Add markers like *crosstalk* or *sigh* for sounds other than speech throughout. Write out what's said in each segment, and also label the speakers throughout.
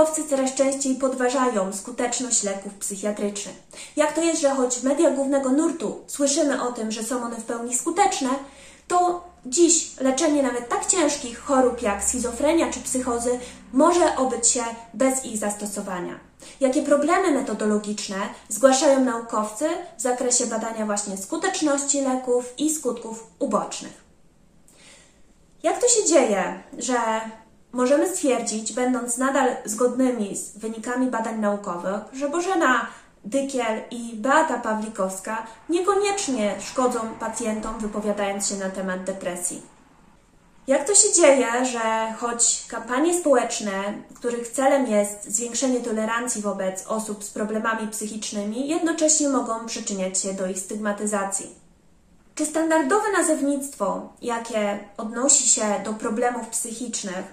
Speaker 1: naukowcy coraz częściej podważają skuteczność leków psychiatrycznych. Jak to jest, że choć w mediach głównego nurtu słyszymy o tym, że są one w pełni skuteczne, to dziś leczenie nawet tak ciężkich chorób jak schizofrenia czy psychozy może obyć się bez ich zastosowania. Jakie problemy metodologiczne zgłaszają naukowcy w zakresie badania właśnie skuteczności leków i skutków ubocznych? Jak to się dzieje, że możemy stwierdzić, będąc nadal zgodnymi z wynikami badań naukowych, że Bożena Dykiel i Beata Pawlikowska niekoniecznie szkodzą pacjentom, wypowiadając się na temat depresji. Jak to się dzieje, że choć kampanie społeczne, których celem jest zwiększenie tolerancji wobec osób z problemami psychicznymi, jednocześnie mogą przyczyniać się do ich stygmatyzacji? Czy standardowe nazewnictwo, jakie odnosi się do problemów psychicznych,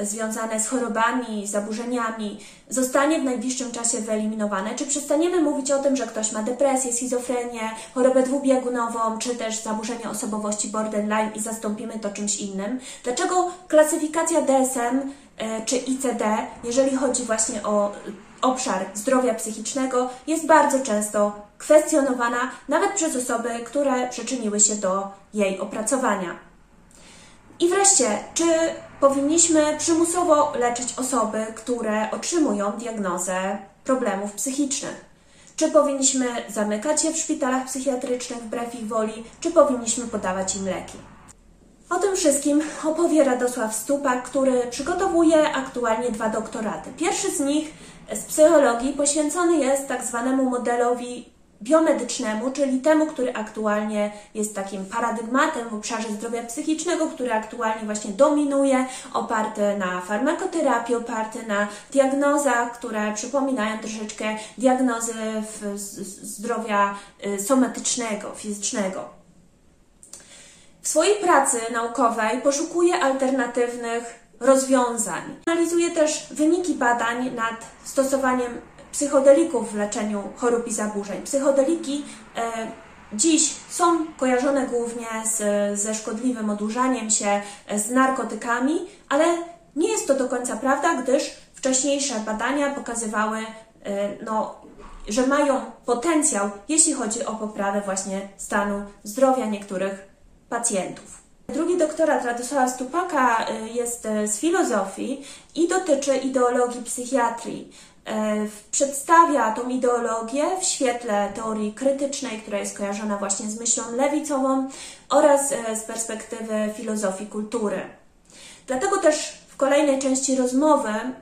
Speaker 1: związane z chorobami, zaburzeniami zostanie w najbliższym czasie wyeliminowane? Czy przestaniemy mówić o tym, że ktoś ma depresję, schizofrenię, chorobę dwubiegunową, czy też zaburzenie osobowości borderline i zastąpimy to czymś innym? Dlaczego klasyfikacja DSM e, czy ICD, jeżeli chodzi właśnie o obszar zdrowia psychicznego, jest bardzo często kwestionowana nawet przez osoby, które przyczyniły się do jej opracowania? I wreszcie, czy powinniśmy przymusowo leczyć osoby, które otrzymują diagnozę problemów psychicznych? Czy powinniśmy zamykać je w szpitalach psychiatrycznych wbrew ich woli, czy powinniśmy podawać im leki? O tym wszystkim opowie Radosław Stupak, który przygotowuje aktualnie dwa doktoraty. Pierwszy z nich z psychologii poświęcony jest tak zwanemu modelowi biomedycznemu, czyli temu, który aktualnie jest takim paradygmatem w obszarze zdrowia psychicznego, który aktualnie właśnie dominuje, oparty na farmakoterapii, oparty na diagnozach, które przypominają troszeczkę diagnozy zdrowia y, somatycznego, fizycznego. W swojej pracy naukowej poszukuje alternatywnych rozwiązań. Analizuje też wyniki badań nad stosowaniem psychodelików w leczeniu chorób i zaburzeń. Psychodeliki e, dziś są kojarzone głównie z, ze szkodliwym odurzaniem się, e, z narkotykami, ale nie jest to do końca prawda, gdyż wcześniejsze badania pokazywały, e, no, że mają potencjał, jeśli chodzi o poprawę właśnie stanu zdrowia niektórych pacjentów. Drugi doktorat Radosława Stupaka jest z filozofii i dotyczy ideologii psychiatrii. E, przedstawia tą ideologię w świetle teorii krytycznej, która jest kojarzona właśnie z myślą lewicową oraz e, z perspektywy filozofii kultury. Dlatego też w kolejnej części rozmowy e,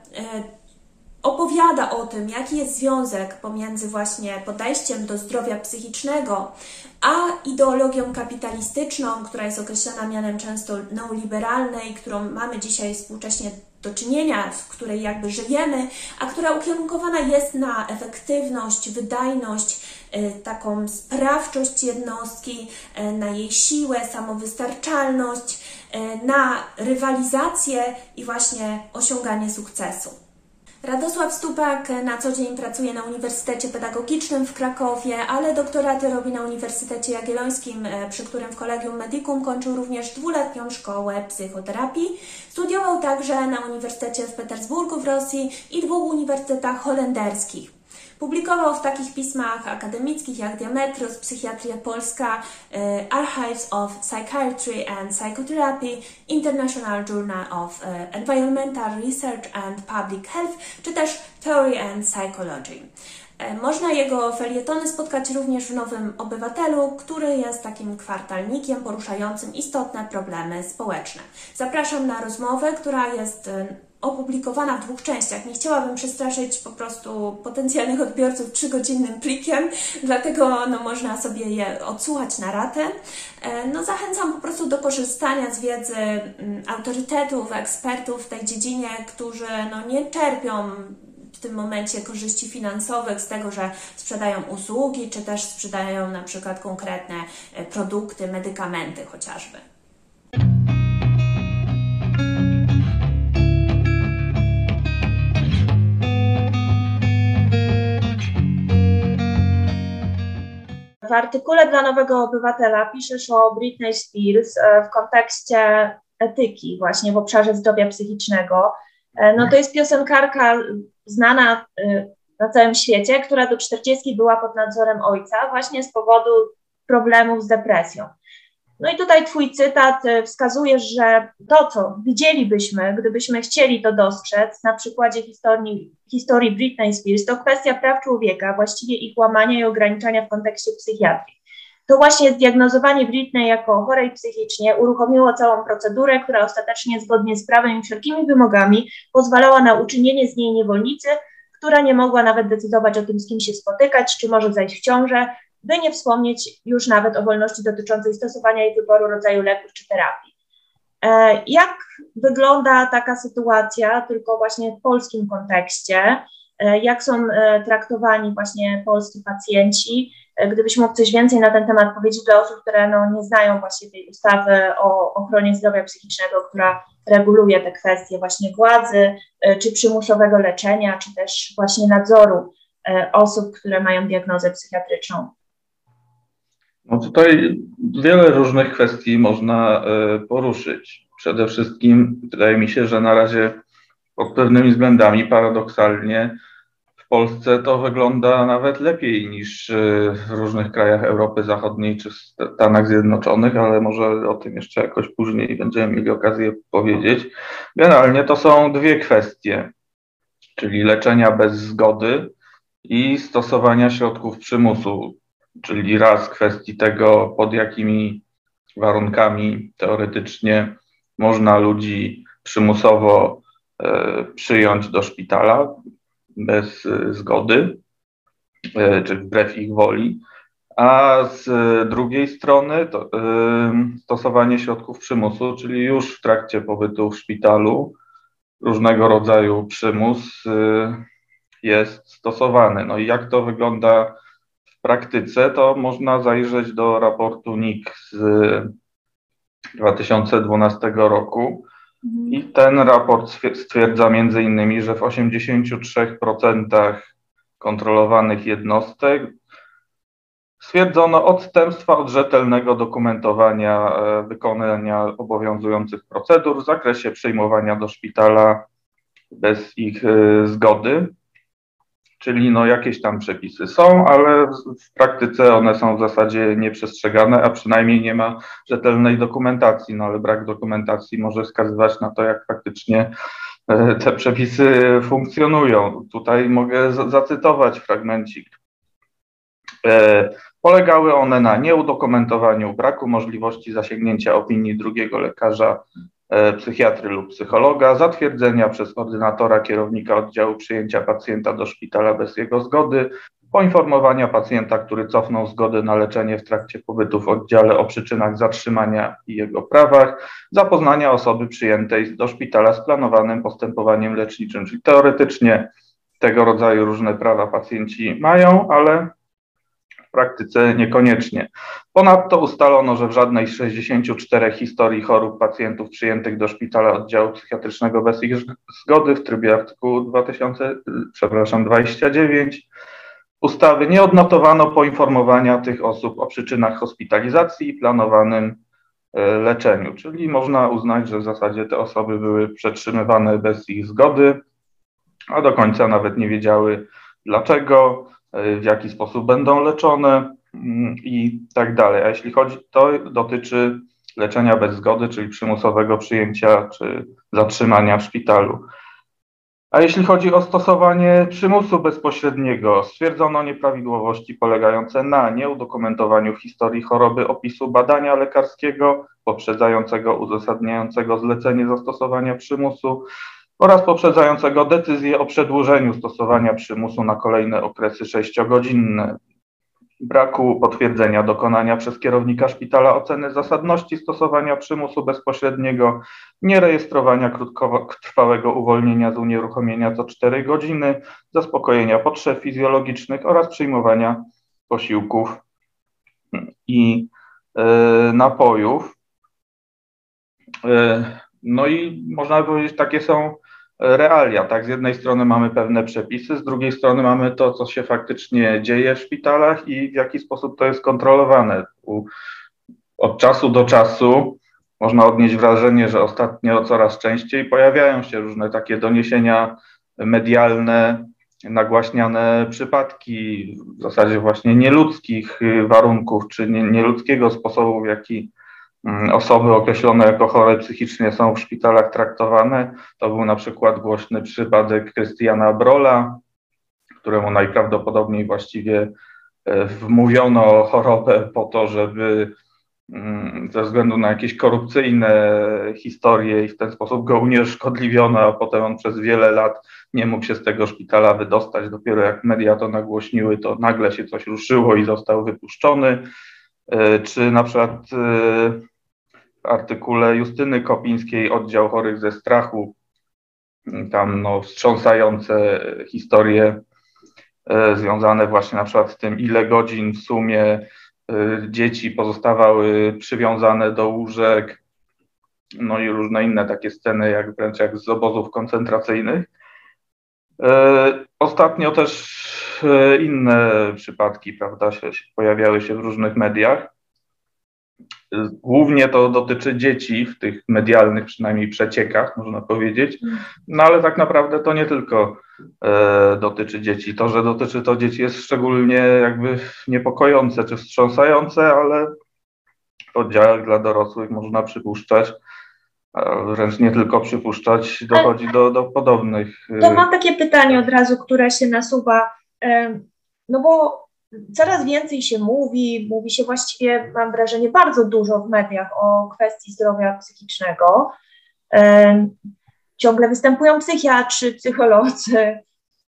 Speaker 1: opowiada o tym, jaki jest związek pomiędzy właśnie podejściem do zdrowia psychicznego, a ideologią kapitalistyczną, która jest określana mianem często neoliberalnej, którą mamy dzisiaj współcześnie do czynienia, w której jakby żyjemy, a która ukierunkowana jest na efektywność, wydajność, e, taką sprawczość jednostki, e, na jej siłę, samowystarczalność, e, na rywalizację i właśnie osiąganie sukcesu. Radosław Stupak na co dzień pracuje na Uniwersytecie Pedagogicznym w Krakowie, ale doktoraty robi na Uniwersytecie Jagiellońskim, e, przy którym w Kolegium Medicum kończył również dwuletnią szkołę psychoterapii. Studiował także na Uniwersytecie w Petersburgu w Rosji i dwóch uniwersytetach holenderskich. Publikował w takich pismach akademickich jak Diametros, Psychiatria Polska, e, Archives of Psychiatry and Psychotherapy, International Journal of e, Environmental Research and Public Health, czy też Theory and Psychology. E, można jego felietony spotkać również w Nowym Obywatelu, który jest takim kwartalnikiem poruszającym istotne problemy społeczne. Zapraszam na rozmowę, która jest opublikowana w dwóch częściach. Nie chciałabym przestraszyć po prostu potencjalnych odbiorców trzygodzinnym plikiem, dlatego no, można sobie je odsłuchać na ratę. E, no, zachęcam po prostu do korzystania z wiedzy mm, autorytetów, ekspertów w tej dziedzinie, którzy no, nie czerpią w tym momencie korzyści finansowych z tego, że sprzedają usługi, czy też sprzedają na przykład konkretne e, produkty, medykamenty chociażby. W artykule dla Nowego Obywatela piszesz o Britney Spears e, w kontekście etyki, właśnie w obszarze zdrowia psychicznego.
Speaker 2: No to jest piosenkarka znana na całym świecie, która do 40 była pod nadzorem ojca właśnie z powodu problemów z depresją. No i tutaj Twój cytat e, wskazuje, że to, co widzielibyśmy, gdybyśmy chcieli to dostrzec na przykładzie historii, historii Britney Spears, to kwestia praw człowieka, właściwie ich łamania i ograniczania w kontekście psychiatrii. To właśnie zdiagnozowanie Britney jako chorej psychicznie uruchomiło całą procedurę, która ostatecznie zgodnie z prawem i wszelkimi wymogami pozwalała na uczynienie z niej niewolnicy, która nie mogła nawet decydować o tym, z kim się spotykać, czy może zajść w ciążę, by nie wspomnieć już nawet o wolności dotyczącej stosowania i wyboru rodzaju leków czy terapii. E, jak wygląda taka sytuacja, tylko właśnie w polskim kontekście? E, jak są e, traktowani właśnie polscy pacjenci? Gdybyś mógł coś więcej na ten temat powiedzieć dla osób, które no, nie znają właśnie tej ustawy o ochronie zdrowia psychicznego, która reguluje te kwestie właśnie władzy, czy przymusowego leczenia, czy też właśnie nadzoru osób, które mają diagnozę psychiatryczną.
Speaker 3: No tutaj wiele różnych kwestii można e, poruszyć. Przede wszystkim wydaje mi się, że na razie pod pewnymi względami paradoksalnie w Polsce to wygląda nawet lepiej niż e, w różnych krajach Europy Zachodniej czy Stanach Zjednoczonych, ale może o tym jeszcze jakoś później będziemy mieli okazję powiedzieć. Generalnie to są dwie kwestie, czyli leczenia bez zgody i stosowania środków przymusu czyli raz kwestii tego, pod jakimi warunkami teoretycznie można ludzi przymusowo e, przyjąć do szpitala bez e, zgody, e, czy wbrew ich woli, a z drugiej strony to, stosowanie środków przymusu, czyli już w trakcie pobytu w szpitalu różnego rodzaju przymus jest stosowany. No i jak to wygląda praktyce, to można zajrzeć do raportu NIK z 2012 roku. Mhm. I ten raport stwierdza między innymi, że w 83% kontrolowanych jednostek stwierdzono odstępstwa od rzetelnego dokumentowania e, wykonania obowiązujących procedur w zakresie przyjmowania do szpitala bez ich e, zgody czyli no jakieś tam przepisy są, ale w praktyce one są w zasadzie nieprzestrzegane, a przynajmniej nie ma rzetelnej dokumentacji, no ale brak dokumentacji może wskazywać na to, jak faktycznie e, te przepisy funkcjonują. Tutaj mogę zacytować fragmencik. E, polegały one na nieudokumentowaniu braku możliwości zasięgnięcia opinii drugiego lekarza psychiatry lub psychologa, zatwierdzenia przez ordynatora kierownika oddziału przyjęcia pacjenta do szpitala bez jego zgody, poinformowania pacjenta, który cofnął zgodę na leczenie w trakcie pobytu w oddziale o przyczynach zatrzymania i jego prawach, zapoznania osoby przyjętej do szpitala z planowanym postępowaniem leczniczym. Czyli teoretycznie tego rodzaju różne prawa pacjenci mają, ale praktyce niekoniecznie. Ponadto ustalono, że w żadnej z 64 historii chorób pacjentów przyjętych do szpitala oddziału psychiatrycznego bez ich zgody w trybie artykułu 2000, przepraszam, 29 ustawy nie odnotowano poinformowania tych osób o przyczynach hospitalizacji i planowanym e, leczeniu, czyli można uznać, że w zasadzie te osoby były przetrzymywane bez ich zgody, a do końca nawet nie wiedziały dlaczego w jaki sposób będą leczone mm, i tak dalej. A jeśli chodzi, to dotyczy leczenia bez zgody, czyli przymusowego przyjęcia czy zatrzymania w szpitalu. A jeśli chodzi o stosowanie przymusu bezpośredniego, stwierdzono nieprawidłowości polegające na nieudokumentowaniu historii choroby, opisu badania lekarskiego poprzedzającego, uzasadniającego zlecenie zastosowania przymusu, oraz poprzedzającego decyzję o przedłużeniu stosowania przymusu na kolejne okresy sześciogodzinne. Braku potwierdzenia dokonania przez kierownika szpitala oceny zasadności stosowania przymusu bezpośredniego, nierejestrowania krótkotrwałego uwolnienia z unieruchomienia co 4 godziny, zaspokojenia potrzeb fizjologicznych oraz przyjmowania posiłków i y, napojów. Y, no i można powiedzieć, takie są realia. Tak, z jednej strony mamy pewne przepisy, z drugiej strony mamy to, co się faktycznie dzieje w szpitalach i w jaki sposób to jest kontrolowane. Od czasu do czasu można odnieść wrażenie, że ostatnio coraz częściej pojawiają się różne takie doniesienia medialne, nagłaśniane przypadki w zasadzie właśnie nieludzkich warunków czy nieludzkiego sposobu, w jaki osoby określone jako chore psychicznie są w szpitalach traktowane. To był na przykład głośny przypadek Krystiana Brola, któremu najprawdopodobniej właściwie e, wmówiono chorobę po to, żeby mm, ze względu na jakieś korupcyjne historie i w ten sposób go unieszkodliwiono, a potem on przez wiele lat nie mógł się z tego szpitala wydostać. Dopiero jak media to nagłośniły, to nagle się coś ruszyło i został wypuszczony. E, czy na przykład e, artykule Justyny Kopińskiej, oddział chorych ze strachu, tam no, wstrząsające historie E, związane właśnie na przykład z tym, ile godzin w sumie e, dzieci pozostawały przywiązane do łóżek, no i różne inne takie sceny, jak wręcz jak z obozów koncentracyjnych. E, ostatnio też inne przypadki, prawda, się, pojawiały się w różnych mediach. Głównie to dotyczy dzieci w tych medialnych przynajmniej przeciekach, można powiedzieć, no ale tak naprawdę to nie tylko e, dotyczy dzieci. To, że dotyczy to dzieci jest szczególnie jakby niepokojące czy wstrząsające, ale w oddziałach dla dorosłych można przypuszczać, wręcz nie tylko przypuszczać, dochodzi do, do podobnych.
Speaker 2: E, to mam takie pytanie od razu, które się nasuwa, e, no bo coraz więcej się mówi, mówi się właściwie, mam wrażenie, bardzo dużo w mediach o kwestii zdrowia psychicznego. Ciągle występują psychiatrzy, psycholodzy.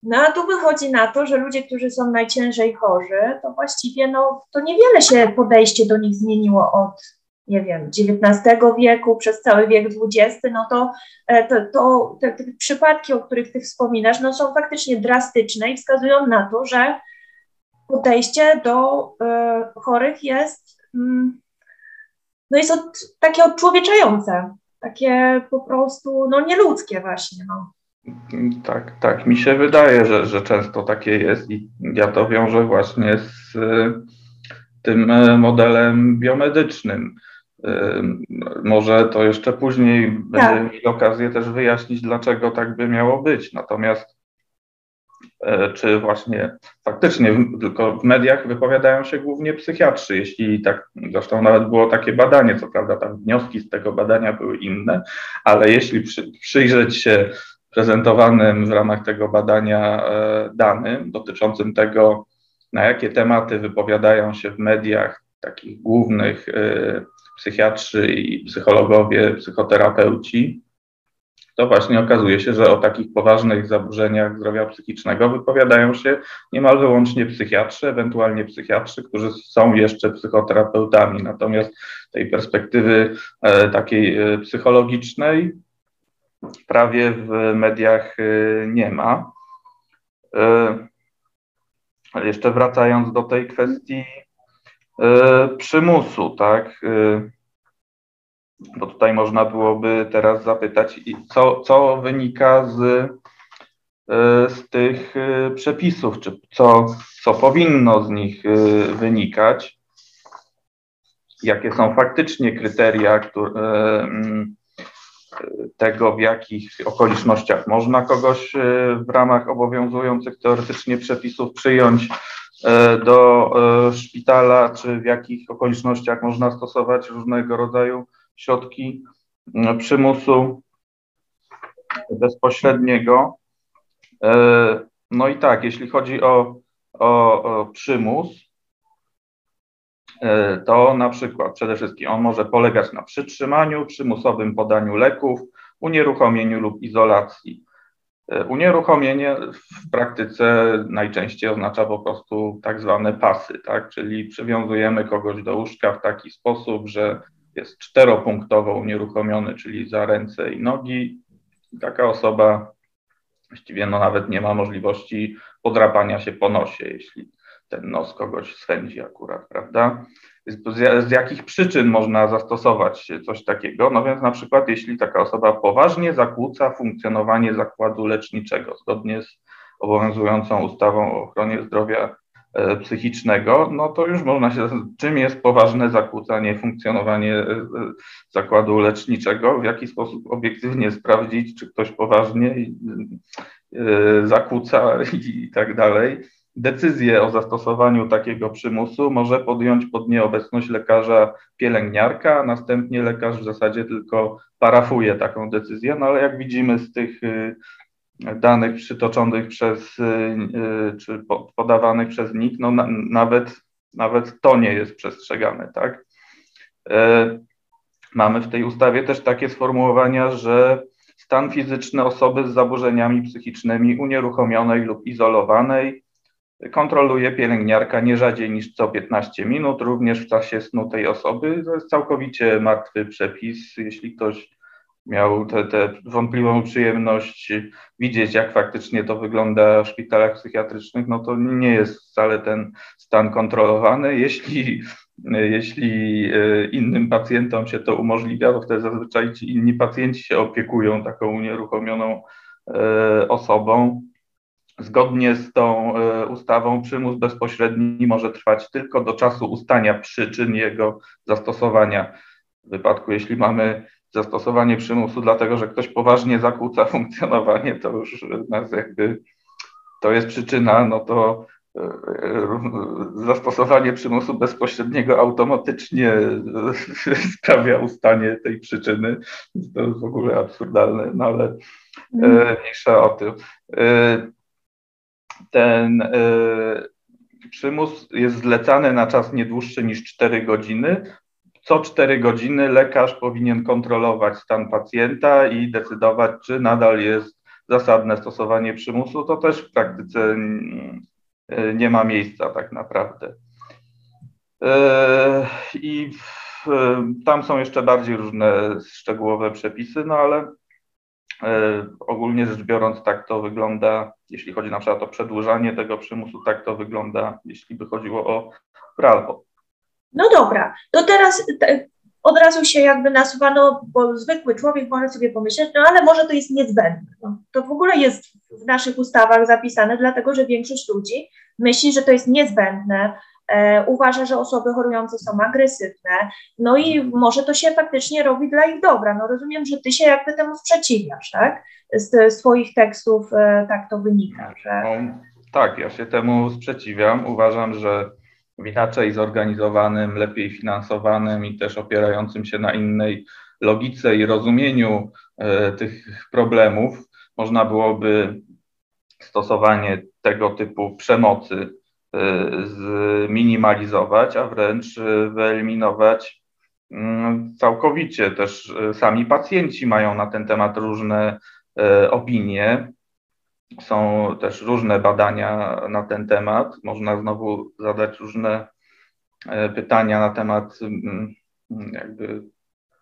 Speaker 2: No a tu wychodzi na to, że ludzie, którzy są najciężej chorzy, to właściwie no, to niewiele się podejście do nich zmieniło od, nie wiem, XIX wieku przez cały wiek XX, no to, e, to, to te, te przypadki, o których ty wspominasz, no są faktycznie drastyczne i wskazują na to, że podejście do y, chorych jest, mm, no jest od, takie odczłowieczające, takie po prostu no nieludzkie właśnie. No.
Speaker 3: Tak, tak. Mi się wydaje, że, że często takie jest i ja to wiążę właśnie z y, tym e, modelem biomedycznym. Może to jeszcze później tak. mieli okazję też wyjaśnić, dlaczego tak by miało być. Natomiast E, czy właśnie faktycznie tylko w mediach wypowiadają się głównie psychiatrzy, jeśli tak, zresztą nawet było takie badanie, co prawda tam wnioski z tego badania były inne, ale jeśli przy, przyjrzeć się prezentowanym w ramach tego badania e, danym dotyczącym tego, na jakie tematy wypowiadają się w mediach takich głównych e, psychiatrzy i psychologowie, psychoterapeuci, to właśnie okazuje się, że o takich poważnych zaburzeniach zdrowia psychicznego wypowiadają się niemal wyłącznie psychiatrzy, ewentualnie psychiatrzy, którzy są jeszcze psychoterapeutami. Natomiast tej perspektywy e, takiej e, psychologicznej prawie w mediach e, nie ma. Ale jeszcze wracając do tej kwestii przymusu, tak bo tutaj można byłoby teraz zapytać, co, co wynika z, e, z tych e, przepisów, czy co, co powinno z nich e, wynikać, jakie są faktycznie kryteria które, mm, tego, w jakich okolicznościach można kogoś w ramach obowiązujących teoretycznie przepisów przyjąć do szpitala, czy w jakich okolicznościach można stosować różnego rodzaju środki e, przymusu bezpośredniego. E, no i tak, jeśli chodzi o, o, o przymus, e, to na przykład przede wszystkim on może polegać na przytrzymaniu, przymusowym podaniu leków, unieruchomieniu lub izolacji. Unieruchomienie w praktyce najczęściej oznacza po prostu tak zwane pasy, tak? czyli przywiązujemy kogoś do łóżka w taki sposób, że jest czteropunktowo unieruchomiony, czyli za ręce i nogi. Taka osoba właściwie no nawet nie ma możliwości podrapania się po nosie, jeśli ten nos kogoś swędzi akurat, prawda? Z, z, jakich przyczyn można zastosować coś takiego? No więc na przykład jeśli taka osoba poważnie zakłóca funkcjonowanie zakładu leczniczego zgodnie z obowiązującą ustawą o ochronie zdrowia psychicznego, no to już można się, czym jest poważne zakłócanie funkcjonowania zakładu leczniczego, w jaki sposób obiektywnie sprawdzić, czy ktoś poważnie zakłóca i tak dalej. Decyzję o zastosowaniu takiego przymusu może podjąć pod nieobecność lekarza pielęgniarka, a następnie lekarz w zasadzie tylko parafuje taką decyzję, no ale jak widzimy z tych danych przytoczonych przez, y, y, czy podawanych przez NIK, no na, nawet, nawet to nie jest przestrzegane, tak? E, mamy w tej ustawie też takie sformułowania, że stan fizyczny osoby z zaburzeniami psychicznymi unieruchomionej lub izolowanej kontroluje pielęgniarka nie rzadziej niż co 15 minut, również w czasie snu tej osoby. To jest całkowicie martwy przepis. Jeśli ktoś miał tę wątpliwą przyjemność widzieć, jak faktycznie to wygląda w szpitalach psychiatrycznych, no to nie jest wcale ten stan kontrolowany. Jeśli, jeśli e, innym pacjentom się to umożliwia, to wtedy zazwyczaj ci inni pacjenci się opiekują taką unieruchomioną e, osobą. Zgodnie z tą e, ustawą przymus bezpośredni może trwać tylko do czasu ustania przyczyn jego zastosowania. W wypadku, jeśli mamy zastosowanie przymusu dlatego, że ktoś poważnie zakłóca *laughs* funkcjonowanie, to już nas jakby to jest przyczyna, no to e, zastosowanie przymusu bezpośredniego automatycznie *laughs* sprawia ustanie tej przyczyny. To jest w ogóle absurdalne, no ale mm. mniejsza o tym ten przymus jest zlecany na czas nie dłuższy niż 4 godziny. Co 4 godziny lekarz powinien kontrolować stan pacjenta i decydować, czy nadal jest zasadne stosowanie przymusu. To też w praktyce mm, y, nie ma miejsca tak naprawdę. Y, I tam są jeszcze bardziej różne szczegółowe przepisy, no ale E, ogólnie rzecz biorąc, tak to wygląda, jeśli chodzi na przykład o przedłużanie tego przymusu, tak to wygląda, jeśli by chodziło o prawo.
Speaker 2: No dobra, to teraz od razu się jakby nasuwano, bo zwykły człowiek może sobie pomyśleć, no ale może to jest niezbędne. No, to w ogóle jest w naszych ustawach zapisane, dlatego że większość ludzi myśli, że to jest niezbędne, e, uważa, że osoby chorujące są agresywne, no i może to się faktycznie robi dla ich dobra. No rozumiem, że ty się jakby temu sprzeciwiasz, tak? Z, swoich tekstów e, tak to wynika, że... No,
Speaker 3: tak, ja się temu sprzeciwiam. Uważam, że inaczej zorganizowanym, lepiej finansowanym i też opierającym się na innej logice i rozumieniu e, tych problemów można byłoby stosowanie tego typu przemocy zminimalizować, a wręcz e, wyeliminować mm, całkowicie. Też e, sami pacjenci mają na ten temat różne e, opinie. Są też różne badania na ten temat. Można znowu zadać różne pytania na temat mm, jakby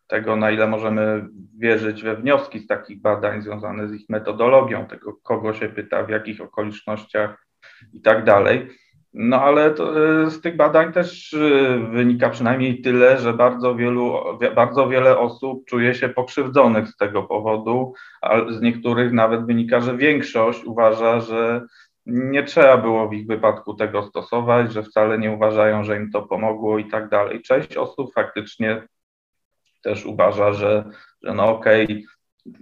Speaker 3: tego, na ile możemy wierzyć we wnioski z takich badań związane z ich metodologią, tego, kogo się pyta, w jakich okolicznościach i tak dalej. No ale to, e, z tych badań też e, wynika przynajmniej tyle, że bardzo, wielu, bardzo wiele osób czuje się pokrzywdzonych z tego powodu, a z niektórych nawet wynika, że większość uważa, że nie trzeba było w ich wypadku tego stosować, że wcale nie uważają, że im to pomogło i tak dalej. Część osób faktycznie też uważa, że, że no okej, okay,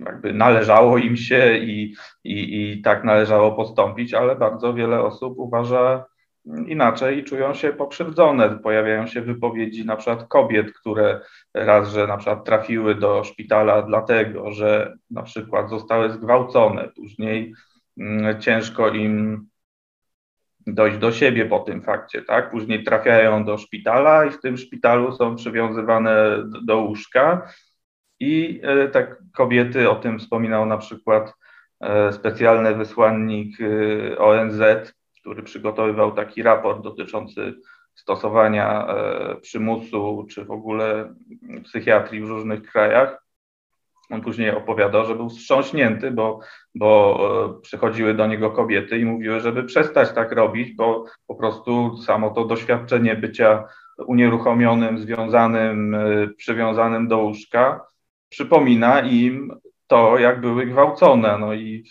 Speaker 3: jakby należało im się i, i, i tak należało postąpić, ale bardzo wiele osób uważa, inaczej czują się pokrzywdzone. Pojawiają się wypowiedzi na przykład kobiet, które raz, że na przykład trafiły do szpitala dlatego, że na przykład zostały zgwałcone, później mm, ciężko im dojść do siebie po tym fakcie, tak? Później trafiają do szpitala i w tym szpitalu są przywiązywane do łóżka i tak kobiety, o tym wspominał na przykład e, specjalny wysłannik e, ONZ który przygotowywał taki raport dotyczący stosowania e, przymusu czy w ogóle psychiatrii w różnych krajach. On później opowiadał, że był wstrząśnięty, bo, bo e, przychodziły do niego kobiety i mówiły, żeby przestać tak robić, bo po prostu samo to doświadczenie bycia unieruchomionym, związanym, e, przywiązanym do łóżka przypomina im to, jak były gwałcone. No i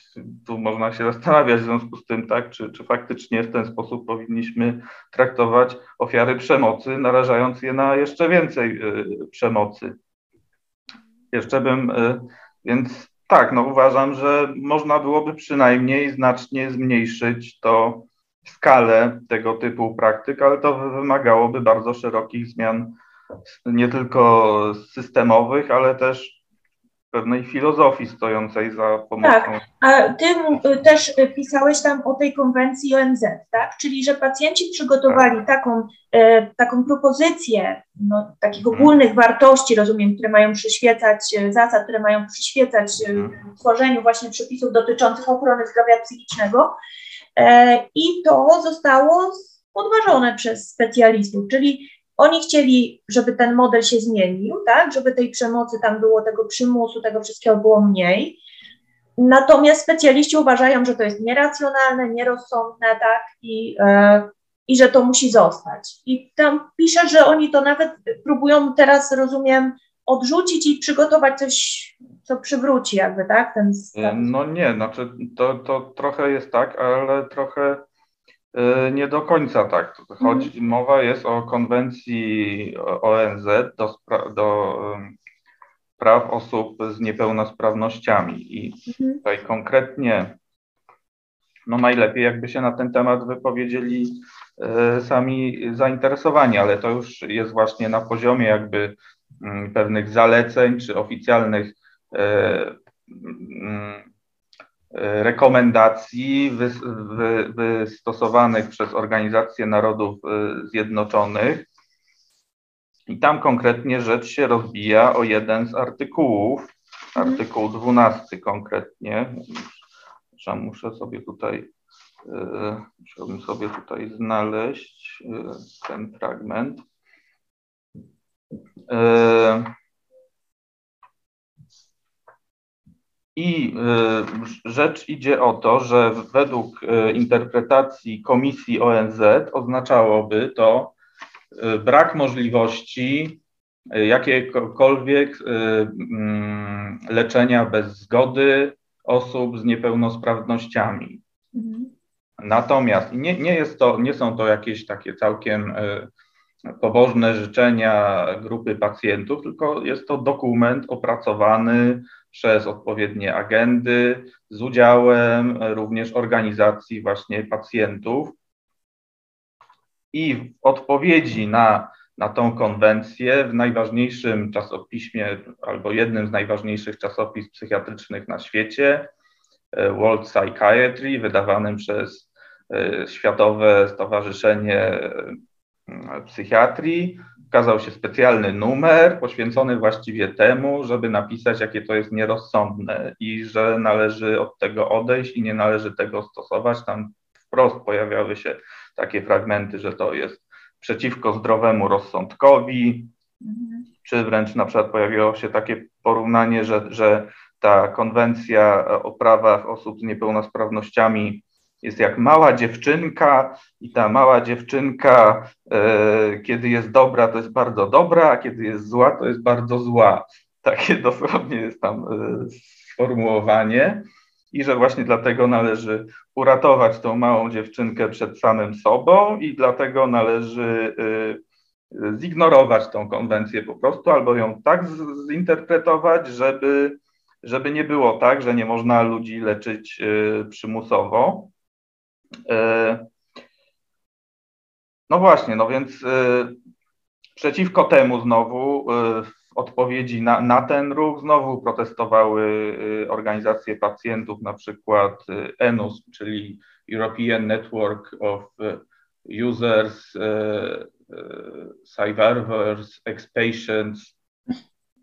Speaker 3: tu można się zastanawiać w związku z tym, tak, czy, czy faktycznie w ten sposób powinniśmy traktować ofiary przemocy, narażając je na jeszcze więcej y, przemocy. Jeszcze bym, y, więc tak, no uważam, że można byłoby przynajmniej znacznie zmniejszyć to skalę tego typu praktyk, ale to wymagałoby bardzo szerokich zmian, nie tylko systemowych, ale też pewnej filozofii stojącej za pomocą.
Speaker 2: Tak, a ty też pisałeś tam o tej konwencji ONZ, tak? Czyli, że pacjenci przygotowali tak. taką, e, taką propozycję no, takich mhm. ogólnych hmm. wartości, rozumiem, które mają przyświecać, e, zasad, które mają przyświecać hmm. tworzeniu właśnie przepisów dotyczących ochrony zdrowia psychicznego i to zostało podważone przez specjalistów, czyli oni chcieli, żeby ten model się zmienił, tak, żeby tej przemocy tam było, tego przymusu, tego wszystkiego było mniej. Natomiast specjaliści uważają, że to jest nieracjonalne, nierozsądne, tak, i, e, i że to musi zostać. I tam pisze, że oni to nawet próbują teraz, rozumiem, odrzucić i przygotować coś, co przywróci jakby, tak, ten
Speaker 3: status. No nie, znaczy to, to trochę jest tak, ale trochę nie do końca tak. Mhm. Mowa jest o konwencji ONZ do, do praw osób z niepełnosprawnościami. I mhm. tutaj konkretnie, no najlepiej jakby się na ten temat wypowiedzieli e, sami zainteresowani, ale to już jest właśnie na poziomie jakby mm, pewnych zaleceń czy oficjalnych e, mm, rekomendacji wy, wy, wystosowanych przez Organizację Narodów y, Zjednoczonych. I tam konkretnie rzecz się rozbija o jeden z artykułów, artykuł 12 konkretnie. Muszę, muszę sobie tutaj, y, musiałbym sobie tutaj znaleźć y, ten fragment. I y, rzecz idzie o to, że według y, interpretacji Komisji ONZ oznaczałoby to y, brak możliwości jakiegokolwiek mm, leczenia bez zgody osób z niepełnosprawnościami. Mhm. Natomiast nie, nie, jest to, nie są to jakieś takie całkiem pobożne życzenia grupy pacjentów, tylko jest to dokument opracowany przez odpowiednie agendy, z udziałem również organizacji właśnie pacjentów. I w odpowiedzi na, na tą konwencję w najważniejszym czasopiśmie albo jednym z najważniejszych czasopism psychiatrycznych na świecie, World Psychiatry, wydawanym przez e, Światowe Stowarzyszenie Psychiatrii, ukazał się specjalny numer poświęcony właściwie temu, żeby napisać, jakie to jest nierozsądne i że należy od tego odejść i nie należy tego stosować. Tam wprost pojawiały się takie fragmenty, że to jest przeciwko zdrowemu rozsądkowi, mhm. czy wręcz na przykład pojawiło się takie porównanie, że, że ta konwencja o prawach osób z niepełnosprawnościami jest jak mała dziewczynka i ta mała dziewczynka, e, kiedy jest dobra, to jest bardzo dobra, a kiedy jest zła, to jest bardzo zła. Takie *laughs* dosłownie jest tam e, sformułowanie i że właśnie dlatego należy uratować tą małą dziewczynkę przed samym sobą i dlatego należy e, zignorować tą konwencję po prostu albo ją tak zinterpretować, żeby, żeby nie było tak, że nie można ludzi leczyć przymusowo. E, no właśnie, no więc e, przeciwko temu znowu e, w odpowiedzi na, na ten ruch znowu protestowały organizacje pacjentów, na przykład ENUS, czyli European Network of Users, Survivors, Ex-Patients,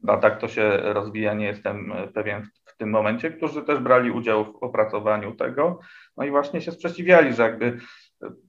Speaker 3: a tak to się rozwija, nie jestem pewien tym momencie, którzy też brali udział w opracowaniu tego, no i właśnie się sprzeciwiali, że jakby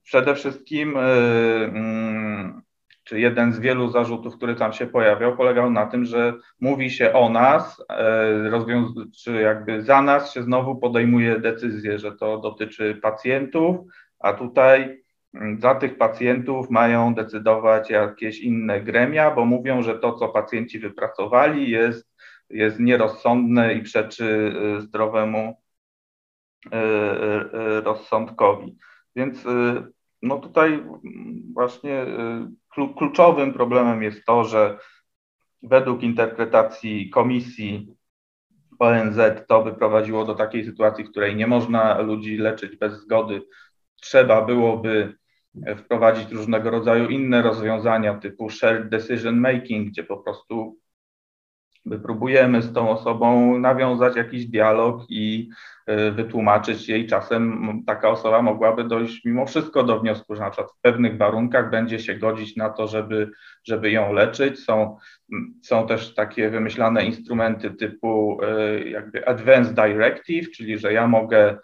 Speaker 3: przede wszystkim, y, mm, czy jeden z wielu zarzutów, który tam się pojawiał, polegał na tym, że mówi się o nas, y, czy jakby za nas się znowu podejmuje decyzję, że to dotyczy pacjentów, a tutaj mm, za tych pacjentów mają decydować jakieś inne gremia, bo mówią, że to, co pacjenci wypracowali, jest jest nierozsądne i przeczy zdrowemu rozsądkowi. Więc no tutaj właśnie kluczowym problemem jest to, że według interpretacji komisji ONZ to wyprowadziło do takiej sytuacji, w której nie można ludzi leczyć bez zgody. Trzeba byłoby wprowadzić różnego rodzaju inne rozwiązania typu shared decision making, gdzie po prostu próbujemy z tą osobą nawiązać jakiś dialog i e, wytłumaczyć jej. Czasem taka osoba mogłaby dojść mimo wszystko do wniosku, że na przykład w pewnych warunkach będzie się godzić na to, żeby, żeby ją leczyć. Są, są też takie wymyślane instrumenty typu e, jakby Advanced Directive, czyli że ja mogę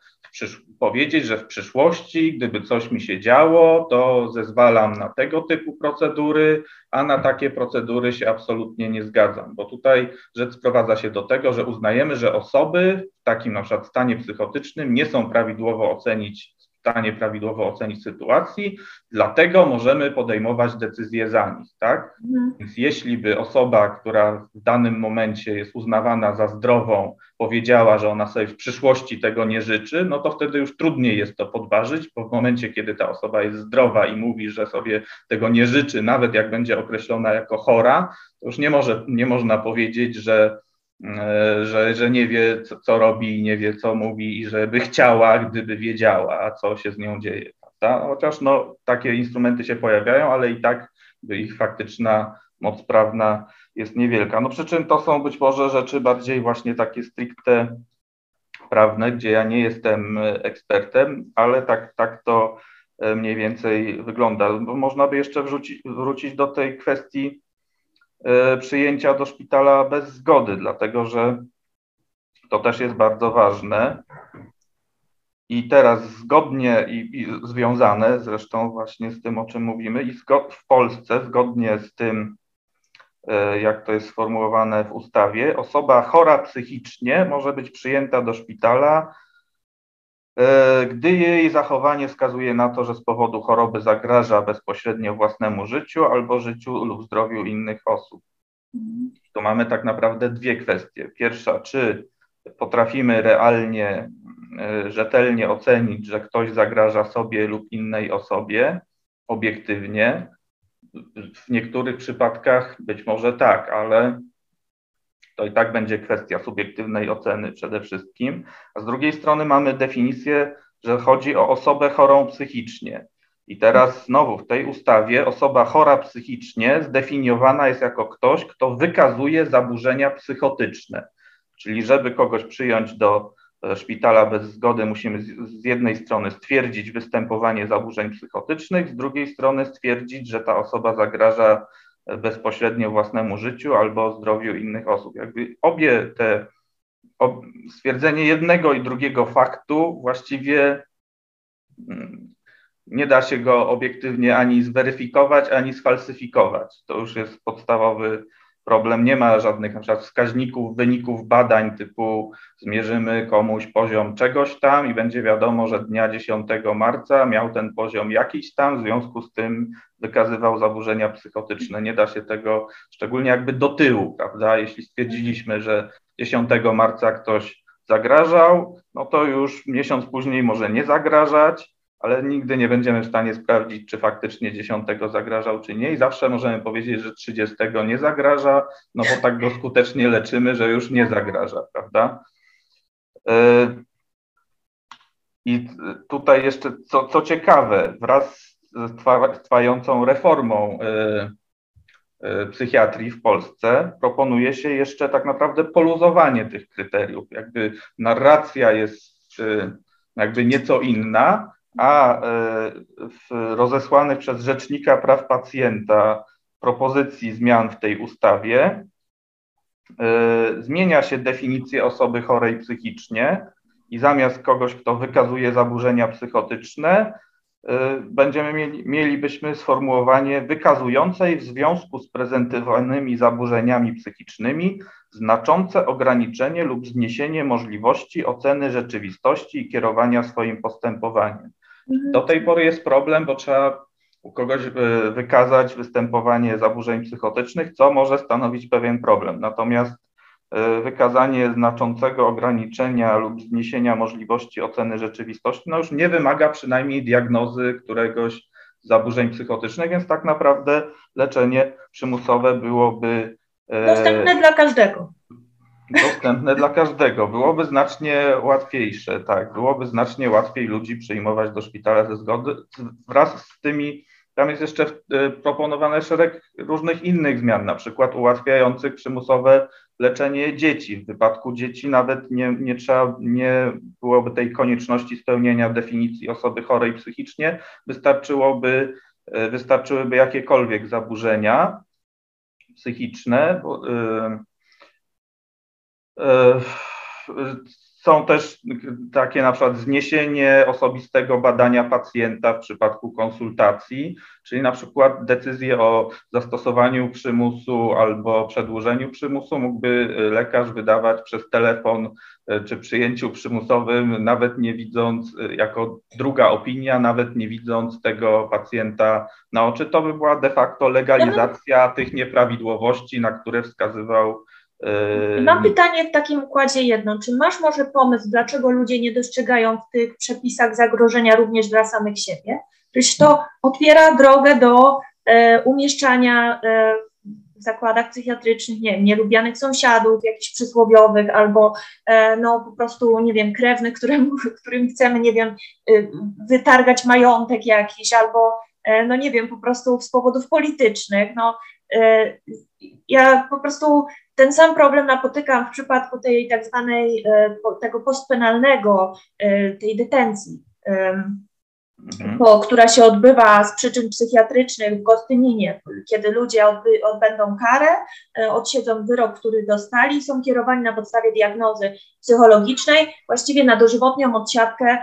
Speaker 3: powiedzieć, że w przyszłości, gdyby coś mi się działo, to zezwalam na tego typu procedury, a na takie procedury się absolutnie nie zgadzam, bo tutaj rzecz sprowadza się do tego, że uznajemy, że osoby w takim na przykład stanie psychotycznym nie są prawidłowo ocenić stanie prawidłowo ocenić sytuacji, dlatego możemy podejmować decyzje za nich, tak? Mhm. Więc jeśli by osoba, która w danym momencie jest uznawana za zdrową, powiedziała, że ona sobie w przyszłości tego nie życzy, no to wtedy już trudniej jest to podważyć, bo w momencie, kiedy ta osoba jest zdrowa i mówi, że sobie tego nie życzy, nawet jak będzie określona jako chora, to już nie, może, nie można powiedzieć, że że, że nie wie, co, co robi, nie wie, co mówi i że by chciała, gdyby wiedziała, co się z nią dzieje. Prawda? Chociaż no, takie instrumenty się pojawiają, ale i tak ich faktyczna moc prawna jest niewielka. No przy czym to są być może rzeczy bardziej właśnie takie stricte prawne, gdzie ja nie jestem ekspertem, ale tak, tak to e, mniej więcej wygląda. Można by jeszcze wrzucić, wrócić do tej kwestii E, przyjęcia do szpitala bez zgody, dlatego że to też jest bardzo ważne. I teraz zgodnie i, i związane zresztą właśnie z tym, o czym mówimy, i w Polsce, zgodnie z tym, e, jak to jest sformułowane w ustawie, osoba chora psychicznie może być przyjęta do szpitala E, gdy jej zachowanie wskazuje na to, że z powodu choroby zagraża bezpośrednio własnemu życiu albo życiu lub zdrowiu innych osób. To mamy tak naprawdę dwie kwestie. Pierwsza, czy potrafimy realnie, e, rzetelnie ocenić, że ktoś zagraża sobie lub innej osobie obiektywnie. W niektórych przypadkach być może tak, ale to i tak będzie kwestia subiektywnej oceny przede wszystkim. A z drugiej strony mamy definicję, że chodzi o osobę chorą psychicznie. I teraz znowu w tej ustawie osoba chora psychicznie zdefiniowana jest jako ktoś, kto wykazuje zaburzenia psychotyczne. Czyli żeby kogoś przyjąć do e, szpitala bez zgody, musimy z jednej strony stwierdzić występowanie zaburzeń psychotycznych, z drugiej strony stwierdzić, że ta osoba zagraża bezpośrednio własnemu życiu albo zdrowiu innych osób. Jakby obie te ob, stwierdzenie jednego i drugiego faktu właściwie mm, nie da się go obiektywnie ani zweryfikować, ani sfalsyfikować. To już jest podstawowy problem. Nie ma żadnych na przykład wskaźników, wyników badań typu zmierzymy komuś poziom czegoś tam i będzie wiadomo, że dnia 10 marca miał ten poziom jakiś tam, w związku z tym wykazywał zaburzenia psychotyczne. Nie da się tego, szczególnie jakby do tyłu, prawda? Jeśli stwierdziliśmy, że 10 marca ktoś zagrażał, no to już miesiąc później może nie zagrażać, ale nigdy nie będziemy w stanie sprawdzić, czy faktycznie 10 zagrażał, czy nie. I zawsze możemy powiedzieć, że 30 nie zagraża, no bo tak go skutecznie leczymy, że już nie zagraża, prawda? E, I tutaj jeszcze, co, co ciekawe, wraz z trwającą reformą e, e, psychiatrii w Polsce proponuje się jeszcze tak naprawdę poluzowanie tych kryteriów. Jakby narracja jest jakby nieco inna, a e, w rozesłanych przez Rzecznika Praw Pacjenta propozycji zmian w tej ustawie e, zmienia się definicję osoby chorej psychicznie i zamiast kogoś, kto wykazuje zaburzenia psychotyczne, e, będziemy mieli, mielibyśmy sformułowanie wykazującej w związku z prezentowanymi zaburzeniami psychicznymi znaczące ograniczenie lub zniesienie możliwości oceny rzeczywistości i kierowania swoim postępowaniem. Mhm. Do tej pory jest problem, bo trzeba u kogoś e, wykazać występowanie zaburzeń psychotycznych, co może stanowić pewien problem. Natomiast e, wykazanie znaczącego ograniczenia lub zniesienia możliwości oceny rzeczywistości, no już nie wymaga przynajmniej diagnozy któregoś zaburzeń psychotycznych, więc tak naprawdę leczenie przymusowe byłoby
Speaker 2: dostępne dla każdego
Speaker 3: dostępne dla każdego. Byłoby znacznie łatwiejsze, tak, byłoby znacznie łatwiej ludzi przyjmować do szpitala ze zgody wraz z tymi, tam jest jeszcze e, proponowane szereg różnych innych zmian, na przykład ułatwiających przymusowe leczenie dzieci. W wypadku dzieci nawet nie, nie trzeba, nie byłoby tej konieczności spełnienia definicji osoby chorej psychicznie, wystarczyłoby, e, wystarczyłyby jakiekolwiek zaburzenia psychiczne, bo, E, są też takie na przykład zniesienie osobistego badania pacjenta w przypadku konsultacji, czyli na przykład decyzję o zastosowaniu przymusu albo przedłużeniu przymusu mógłby lekarz wydawać przez telefon e, czy przyjęciu przymusowym, nawet nie widząc, e, jako druga opinia, nawet nie widząc tego pacjenta na oczy. To by była de facto legalizacja tych nieprawidłowości, na które wskazywał
Speaker 2: Mam pytanie w takim układzie jedno. Czy masz może pomysł, dlaczego ludzie nie dostrzegają w tych przepisach zagrożenia również dla samych siebie? Przecież to otwiera drogę do e, umieszczania e, w zakładach psychiatrycznych, nie wiem, nielubianych sąsiadów, jakichś przysłowiowych, albo e, no po prostu, nie wiem, krewnych, którym, *laughs* którym chcemy, nie wiem, y, wytargać majątek jakiś, albo e, no nie wiem, po prostu z powodów politycznych. No, e, ja po prostu ten sam problem napotykam w przypadku tej tak zwanej, e, tego postpenalnego, e, tej detencji, mhm. po, która się odbywa z przyczyn psychiatrycznych w Gostyninie, kiedy ludzie odby, odbędą karę, e, odsiedzą wyrok, który dostali, są kierowani na podstawie diagnozy psychologicznej, właściwie na dożywotnią odsiadkę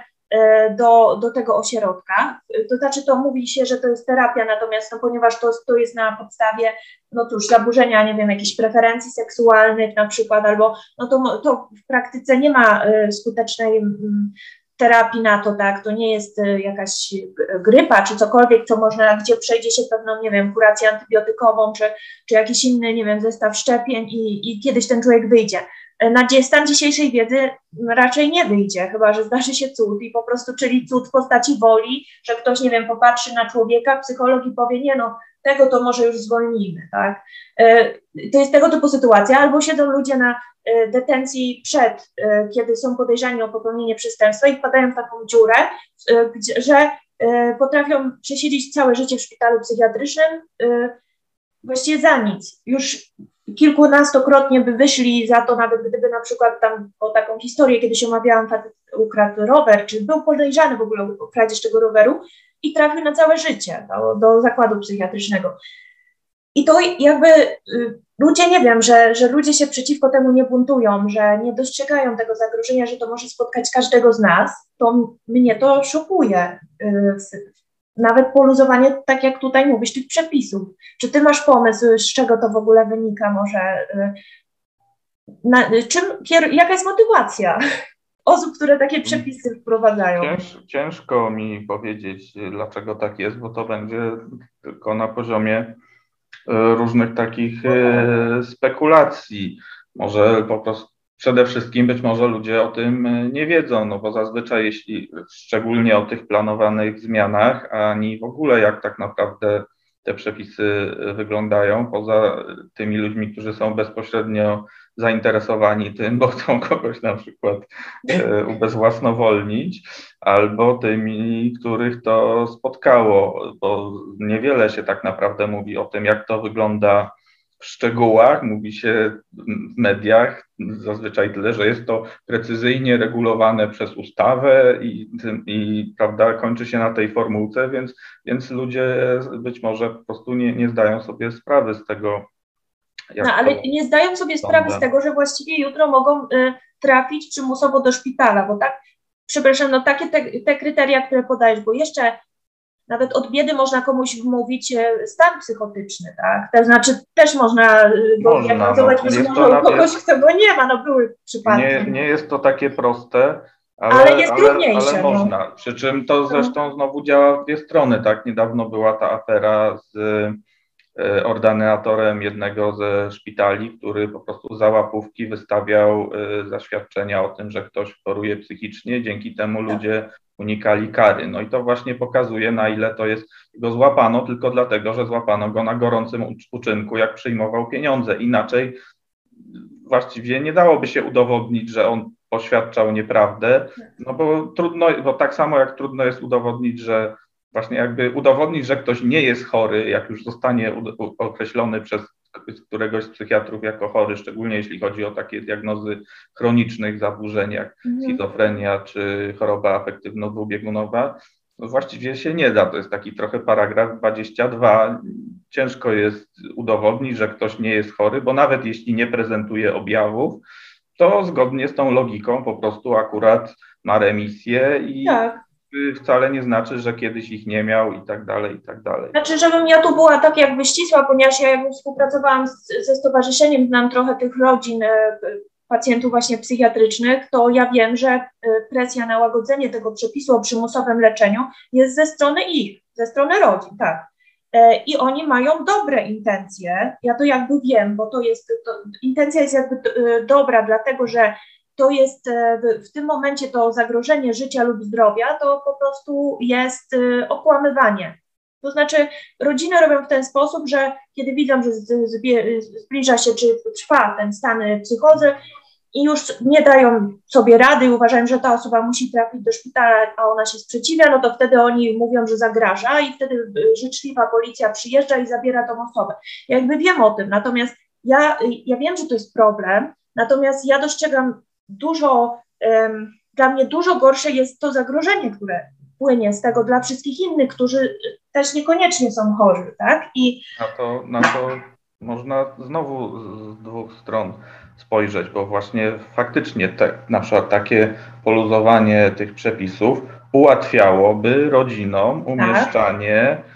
Speaker 2: do, do tego ośrodka. To znaczy, to mówi się, że to jest terapia, natomiast no, ponieważ to, to jest na podstawie, no cóż, zaburzenia, nie wiem, jakichś preferencji seksualnych na przykład, albo no to, to w praktyce nie ma e, skutecznej mm, terapii na to, tak, to nie jest e, jakaś grypa czy cokolwiek, co można, gdzie przejdzie się pewną, nie wiem, kurację antybiotykową, czy, czy jakiś inny, nie wiem, zestaw szczepień i, i kiedyś ten człowiek wyjdzie na stan dzisiejszej wiedzy raczej nie wyjdzie, chyba że zdarzy się cud i po prostu, czyli cud w postaci woli, że ktoś, nie wiem, popatrzy na człowieka, psycholog i powie, nie no, tego to może już zwolnijmy, tak? E, to jest tego typu sytuacja, albo siedzą ludzie na e, detencji przed, e, kiedy są podejrzani o popełnienie przestępstwa i wpadają w taką dziurę, że potrafią przesiedzieć całe życie w szpitalu psychiatrycznym właściwie za nic. Już kilkunastokrotnie by wyszli za to, nawet gdyby na przykład tam o taką historię, kiedy się omawiałam, ukradł rower, czy był podejrzany w ogóle o kradzież tego roweru i trafił na całe życie do, do zakładu psychiatrycznego. I to jakby y, ludzie, nie wiem, że, że ludzie się przeciwko temu nie buntują, że nie dostrzegają tego zagrożenia, że to może spotkać każdego z nas, to mnie to szokuje y, nawet poluzowanie, tak jak tutaj mówisz, tych przepisów. Czy ty masz pomysł, z czego to w ogóle wynika? Może y, na, czym, jaka jest motywacja *laughs* osób, które takie mm. przepisy wprowadzają?
Speaker 3: Cięż, ciężko mi powiedzieć, dlaczego tak jest, bo to będzie tylko na poziomie y, różnych takich y, spekulacji. Może po prostu przede wszystkim być może ludzie o tym e, nie wiedzą, no bo zazwyczaj jeśli, szczególnie o tych planowanych zmianach, ani w ogóle jak tak naprawdę te przepisy e, wyglądają, poza tymi ludźmi, którzy są bezpośrednio zainteresowani tym, bo chcą kogoś na przykład e, ubezwłasnowolnić, albo tymi, których to spotkało, bo niewiele się tak naprawdę mówi o tym, jak to wygląda w szczegółach, mówi się w mediach zazwyczaj tyle, że jest to precyzyjnie regulowane przez ustawę i, i prawda, kończy się na tej formułce, więc, więc ludzie być może po prostu nie, nie zdają sobie sprawy z tego.
Speaker 2: no, ale nie zdają sobie sprawy z tego, że właściwie jutro mogą y, trafić przymusowo do szpitala, bo tak, przepraszam, no takie te, te kryteria, które podajesz, bo jeszcze nawet od biedy można komuś wmówić e, stan psychotyczny, tak? To znaczy też można e, go diagnozować no, kogoś, kto go nie ma, no były przypadki.
Speaker 3: Nie, nie jest to takie proste, ale, ale jest ale, trudniejsze. Ale no. można. No. Przy czym to zresztą znowu działa w dwie strony, tak? Niedawno była ta afera z e, ordynatorem jednego ze szpitali, który po prostu za łapówki wystawiał e, zaświadczenia o tym, że ktoś choruje psychicznie. Dzięki temu tak. ludzie unikali kary. No i to właśnie pokazuje, na ile to jest. Go złapano tylko dlatego, że złapano go na gorącym uczynku, jak przyjmował pieniądze. Inaczej właściwie nie dałoby się udowodnić, że on poświadczał nieprawdę, no bo trudno, bo tak samo jak trudno jest udowodnić, że właśnie jakby udowodnić, że ktoś nie jest chory, jak już zostanie określony przez któregoś z psychiatrów jako chory, szczególnie jeśli chodzi o takie diagnozy chronicznych zaburzeń jak mhm. schizofrenia czy choroba afektywno-dwubiegunowa, no właściwie się nie da. To jest taki trochę paragraf 22. Ciężko jest udowodnić, że ktoś nie jest chory, bo nawet jeśli nie prezentuje objawów, to zgodnie z tą logiką po prostu akurat ma remisję i tak. Wcale nie znaczy, że kiedyś ich nie miał i tak dalej, i tak dalej.
Speaker 2: Znaczy, żebym ja tu była tak jakby ścisła, ponieważ ja jakby współpracowałam z, ze stowarzyszeniem, znam trochę tych rodzin e, pacjentów właśnie psychiatrycznych, to ja wiem, że e, presja na łagodzenie tego przepisu o przymusowym leczeniu jest ze strony ich, ze strony rodzin, tak. E, i oni mają dobre intencje. Ja to jakby wiem, bo to jest, to, intencja jest jakby dobra, dlatego że to jest e, w tym momencie to zagrożenie życia lub zdrowia, to po prostu jest okłamywanie. To znaczy, rodziny robią w ten sposób, że kiedy widzą, że zbliża się czy trwa ten stan psychozy, i już nie dają sobie rady i uważają, że ta osoba musi trafić do szpitala, a ona się sprzeciwia, no to wtedy oni mówią, że zagraża i wtedy y, życzliwa policja przyjeżdża i zabiera tą osobę. Ja jakby wiem o tym, natomiast ja, ja wiem, że to jest problem, natomiast ja dostrzegam dużo, dla mnie dużo gorsze jest to zagrożenie, które płynie z tego dla wszystkich innych, którzy też niekoniecznie są chorzy, tak?
Speaker 3: I na to, na to można znowu z dwóch stron spojrzeć, bo właśnie faktycznie te, na przykład takie poluzowanie tych przepisów ułatwiałoby rodzinom tak. umieszczanie tak.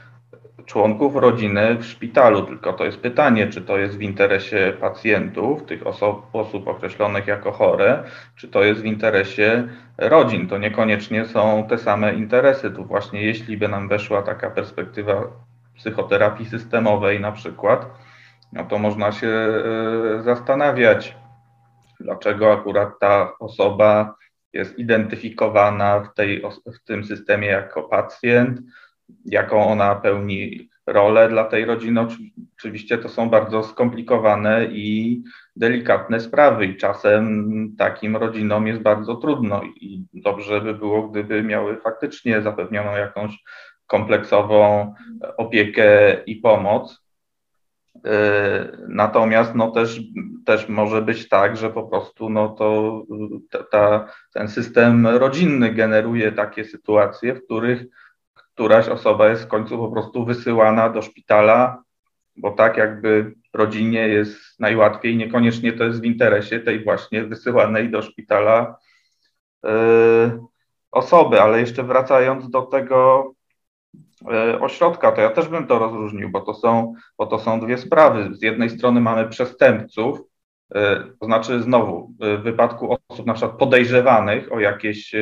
Speaker 3: Członków rodziny w szpitalu. Tylko to jest pytanie, czy to jest w interesie pacjentów, tych osób, osób określonych jako chore, czy to jest w interesie rodzin. To niekoniecznie są te same interesy. Tu właśnie jeśli by nam weszła taka perspektywa psychoterapii systemowej na przykład, no to można się e, zastanawiać, dlaczego akurat ta osoba jest identyfikowana w, tej, w tym systemie jako pacjent, jaką ona pełni rolę dla tej rodziny. Oczywiście to są bardzo skomplikowane i delikatne sprawy i czasem takim rodzinom jest bardzo trudno i dobrze by było, gdyby miały faktycznie zapewnioną jakąś kompleksową opiekę i pomoc. E, natomiast no też, też może być tak, że po prostu no to ta, ten system rodzinny generuje takie sytuacje, w których któraś osoba jest w końcu po prostu wysyłana do szpitala, bo tak jakby rodzinie jest najłatwiej, niekoniecznie to jest w interesie tej właśnie wysyłanej do szpitala yy, osoby, ale jeszcze wracając do tego E, ośrodka, to ja też bym to rozróżnił, bo to są, bo to są dwie sprawy. Z jednej strony mamy przestępców, to znaczy znowu w wypadku osób na przykład podejrzewanych o jakieś e,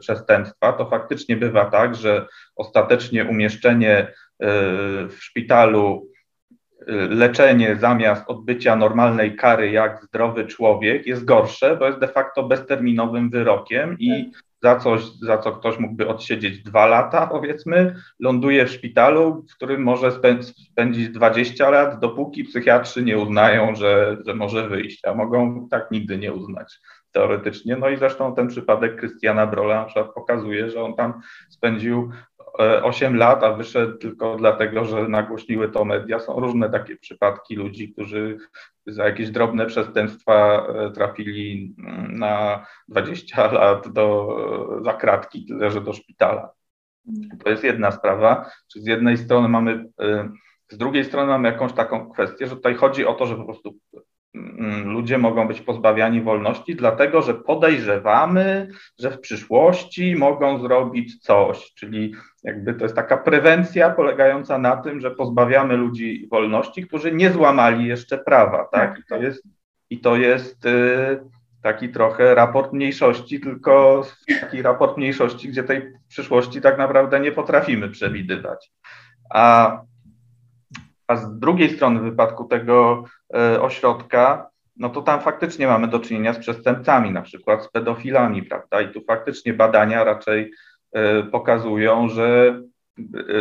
Speaker 3: przestępstwa, to faktycznie bywa tak, że ostatecznie umieszczenie w szpitalu leczenie zamiast odbycia normalnej kary jak zdrowy człowiek jest gorsze, bo jest de facto bezterminowym wyrokiem i tak za coś, za co ktoś mógłby odsiedzieć dwa lata, powiedzmy, ląduje w szpitalu, w którym może spędzić 20 lat, dopóki psychiatrzy nie uznają, że, że może wyjść, a mogą tak nigdy nie uznać teoretycznie. No i zresztą ten przypadek Krystiana Brola na przykład pokazuje, że on tam spędził 8 e, lat, a wyszedł tylko dlatego, że nagłośniły to media. Są różne takie przypadki ludzi, którzy za jakieś drobne przestępstwa e, trafili mm, na 20 lat do, za kratki, tyle że do szpitala. To jest jedna sprawa. Czy z jednej strony mamy, e, z drugiej strony mamy jakąś taką kwestię, że tutaj chodzi o to, że po prostu ludzie mogą być pozbawiani wolności, dlatego że podejrzewamy, że w przyszłości mogą zrobić coś. Czyli jakby to jest taka prewencja polegająca na tym, że pozbawiamy ludzi wolności, którzy nie złamali jeszcze prawa. Tak? I to jest, i to jest y, taki trochę raport mniejszości, tylko taki raport mniejszości, gdzie tej przyszłości tak naprawdę nie potrafimy przewidywać. A A z drugiej strony, w wypadku tego ośrodka, no to tam faktycznie mamy do czynienia z przestępcami, na przykład z pedofilami, prawda? I tu faktycznie badania raczej pokazują, że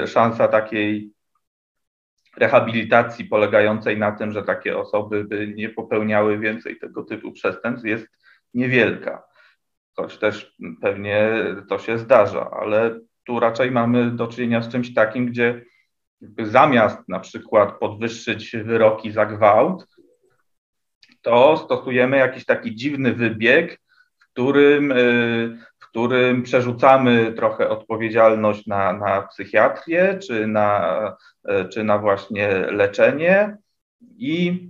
Speaker 3: szansa takiej rehabilitacji polegającej na tym, że takie osoby by nie popełniały więcej tego typu przestępstw jest niewielka. Choć też pewnie to się zdarza, ale tu raczej mamy do czynienia z czymś takim, gdzie zamiast na przykład podwyższyć wyroki za gwałt, to stosujemy jakiś taki dziwny wybieg, w którym y, którym przerzucamy trochę odpowiedzialność na, na psychiatrię czy na, e, czy na właśnie leczenie i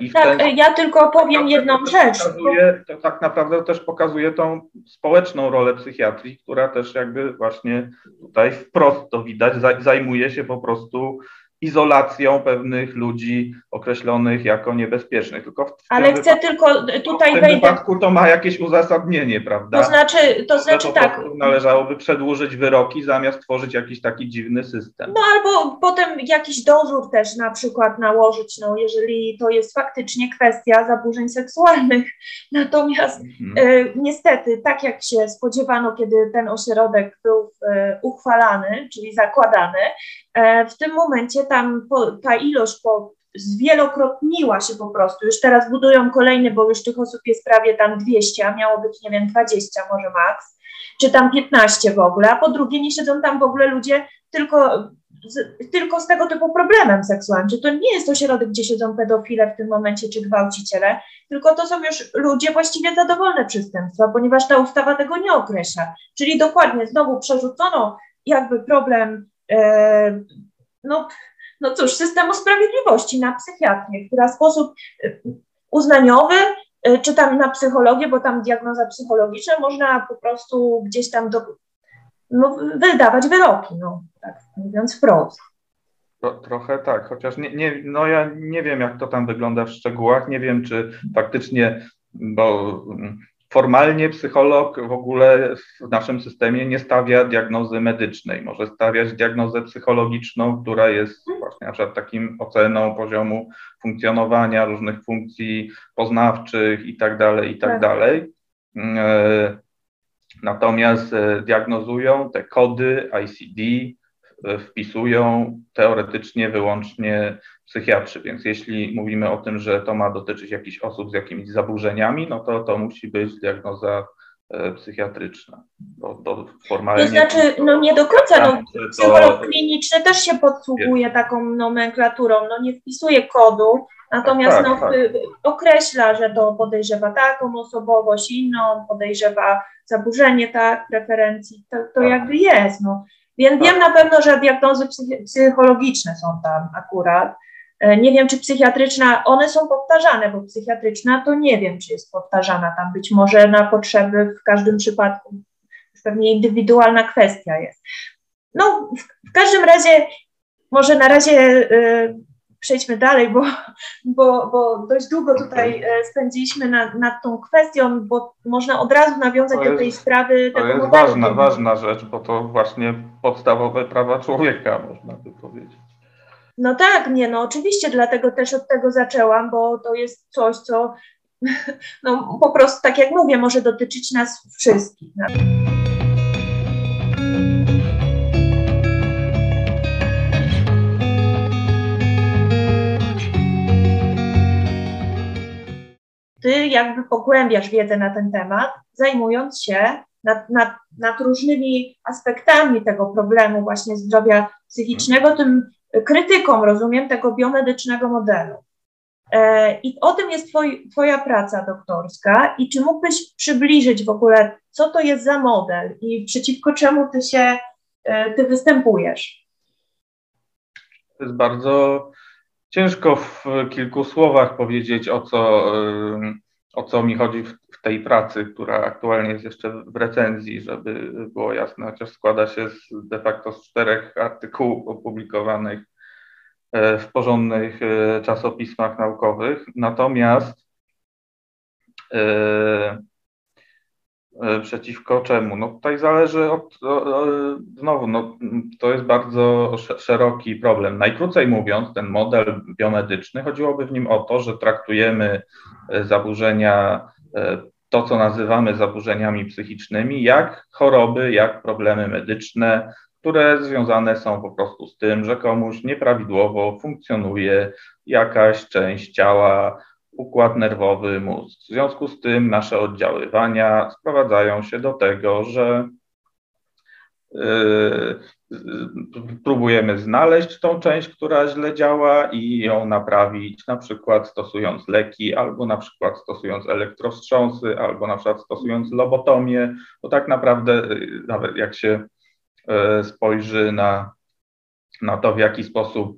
Speaker 2: i tak, ten, ja tylko powiem jedną rzecz.
Speaker 3: Pokazuje, to tak naprawdę też pokazuje tą społeczną rolę psychiatrii, która też jakby właśnie tutaj wprost to widać, zajmuje się po prostu izolacją pewnych ludzi określonych jako niebezpiecznych.
Speaker 2: Tylko w Ale chcę wypadku, tylko tutaj
Speaker 3: w tym wejdę. wypadku to ma jakieś uzasadnienie, prawda?
Speaker 2: To znaczy, to znaczy to tak.
Speaker 3: Należałoby przedłużyć wyroki zamiast tworzyć jakiś taki dziwny system.
Speaker 2: No albo potem jakiś dozór też na przykład nałożyć, no jeżeli to jest faktycznie kwestia zaburzeń seksualnych. *laughs* Natomiast mhm. e, niestety, tak jak się spodziewano, kiedy ten ośrodek był e, uchwalany, czyli zakładany, e, w tym momencie tam po, ta ilość po, zwielokrotniła się po prostu. Już teraz budują kolejny, bo już tych osób jest prawie tam 200, a miało być, nie wiem, 20 może maks, czy tam 15 w ogóle, a po drugie nie siedzą tam w ogóle ludzie tylko z, tylko z tego typu problemem seksualnym. Czy to nie jest ośrodek, gdzie siedzą pedofile w tym momencie, czy gwałciciele, tylko to są już ludzie właściwie zadowolone przestępstwa, ponieważ ta ustawa tego nie określa. Czyli dokładnie znowu przerzucono jakby problem e, no, no cóż, systemu sprawiedliwości na psychiatrię, która w sposób y, uznaniowy, y, czy tam na psychologię, bo tam diagnoza psychologiczna, można po prostu gdzieś tam do, no, wydawać wyroki, no, tak mówiąc wprost.
Speaker 3: Trochę tak, chociaż nie, nie, no ja nie wiem, jak to tam wygląda w szczegółach. Nie wiem, czy faktycznie, bo mm, Formalnie psycholog w ogóle w naszym systemie nie stawia diagnozy medycznej. Może stawiać diagnozę psychologiczną, która jest właśnie na przykład takim oceną poziomu funkcjonowania różnych funkcji poznawczych i tak dalej, i tak, tak. dalej. E, natomiast e, diagnozują te kody ICD, e, wpisują teoretycznie wyłącznie psychiatrzy, więc jeśli mówimy o tym, że to ma dotyczyć jakichś osób z jakimiś zaburzeniami, no to to musi być diagnoza e, psychiatryczna. Bo, bo formalnie,
Speaker 2: to znaczy, no nie do końca, no, psycholog kliniczny też się podsługuje taką nomenklaturą, no nie wpisuje kodu, natomiast tak, no, tak. określa, że to podejrzewa taką osobowość, inną, podejrzewa zaburzenie tak, preferencji, to, to tak. jakby jest, no. Więc wiem na pewno, że diagnozy psychologiczne są tam akurat, nie wiem, czy psychiatryczna, one są powtarzane, bo psychiatryczna to nie wiem, czy jest powtarzana tam. Być może na potrzeby w każdym przypadku pewnie indywidualna kwestia jest. No, w, w każdym razie, może na razie y, przejdźmy dalej, bo, bo, bo dość długo tutaj e, spędziliśmy nad, nad tą kwestią, bo można od razu nawiązać jest, do tej sprawy.
Speaker 3: To jest ważna, ważna rzecz, bo to właśnie podstawowe prawa człowieka, można by powiedzieć.
Speaker 2: No tak, nie, no oczywiście, dlatego też od tego zaczęłam, bo to jest coś, co *laughs* no, po prostu, tak jak mówię, może dotyczyć nas wszystkich. Ty jakby pogłębiasz wiedzę na ten temat, zajmując się nad, nad, nad różnymi aspektami tego problemu właśnie zdrowia psychicznego, tym krytyką, rozumiem, tego biomedycznego modelu. E, I o tym jest twoj, Twoja praca doktorska i czy mógłbyś przybliżyć w ogóle, co to jest za model i przeciwko czemu ty się, e, ty występujesz?
Speaker 3: To jest bardzo ciężko w kilku słowach powiedzieć, o co, o co mi chodzi w, tej pracy, która aktualnie jest jeszcze w recenzji, żeby było jasne, chociaż składa się z, de facto z czterech artykułów opublikowanych e, w porządnych e, czasopismach naukowych. Natomiast e, przeciwko czemu? No tutaj zależy od, znowu, no, to jest bardzo szeroki problem. Najkrócej mówiąc, ten model biomedyczny, chodziłoby w nim o to, że traktujemy zaburzenia, to co nazywamy zaburzeniami psychicznymi, jak choroby, jak problemy medyczne, które związane są po prostu z tym, że komuś nieprawidłowo funkcjonuje jakaś część ciała, układ nerwowy, mózg. W związku z tym nasze oddziaływania sprowadzają się do tego, że próbujemy znaleźć tą część, która źle działa i ją naprawić, na przykład stosując leki, albo na przykład stosując elektrowstrząsy, albo na przykład stosując lobotomię, bo tak naprawdę yy, nawet jak się yy, spojrzy na, na to, w jaki sposób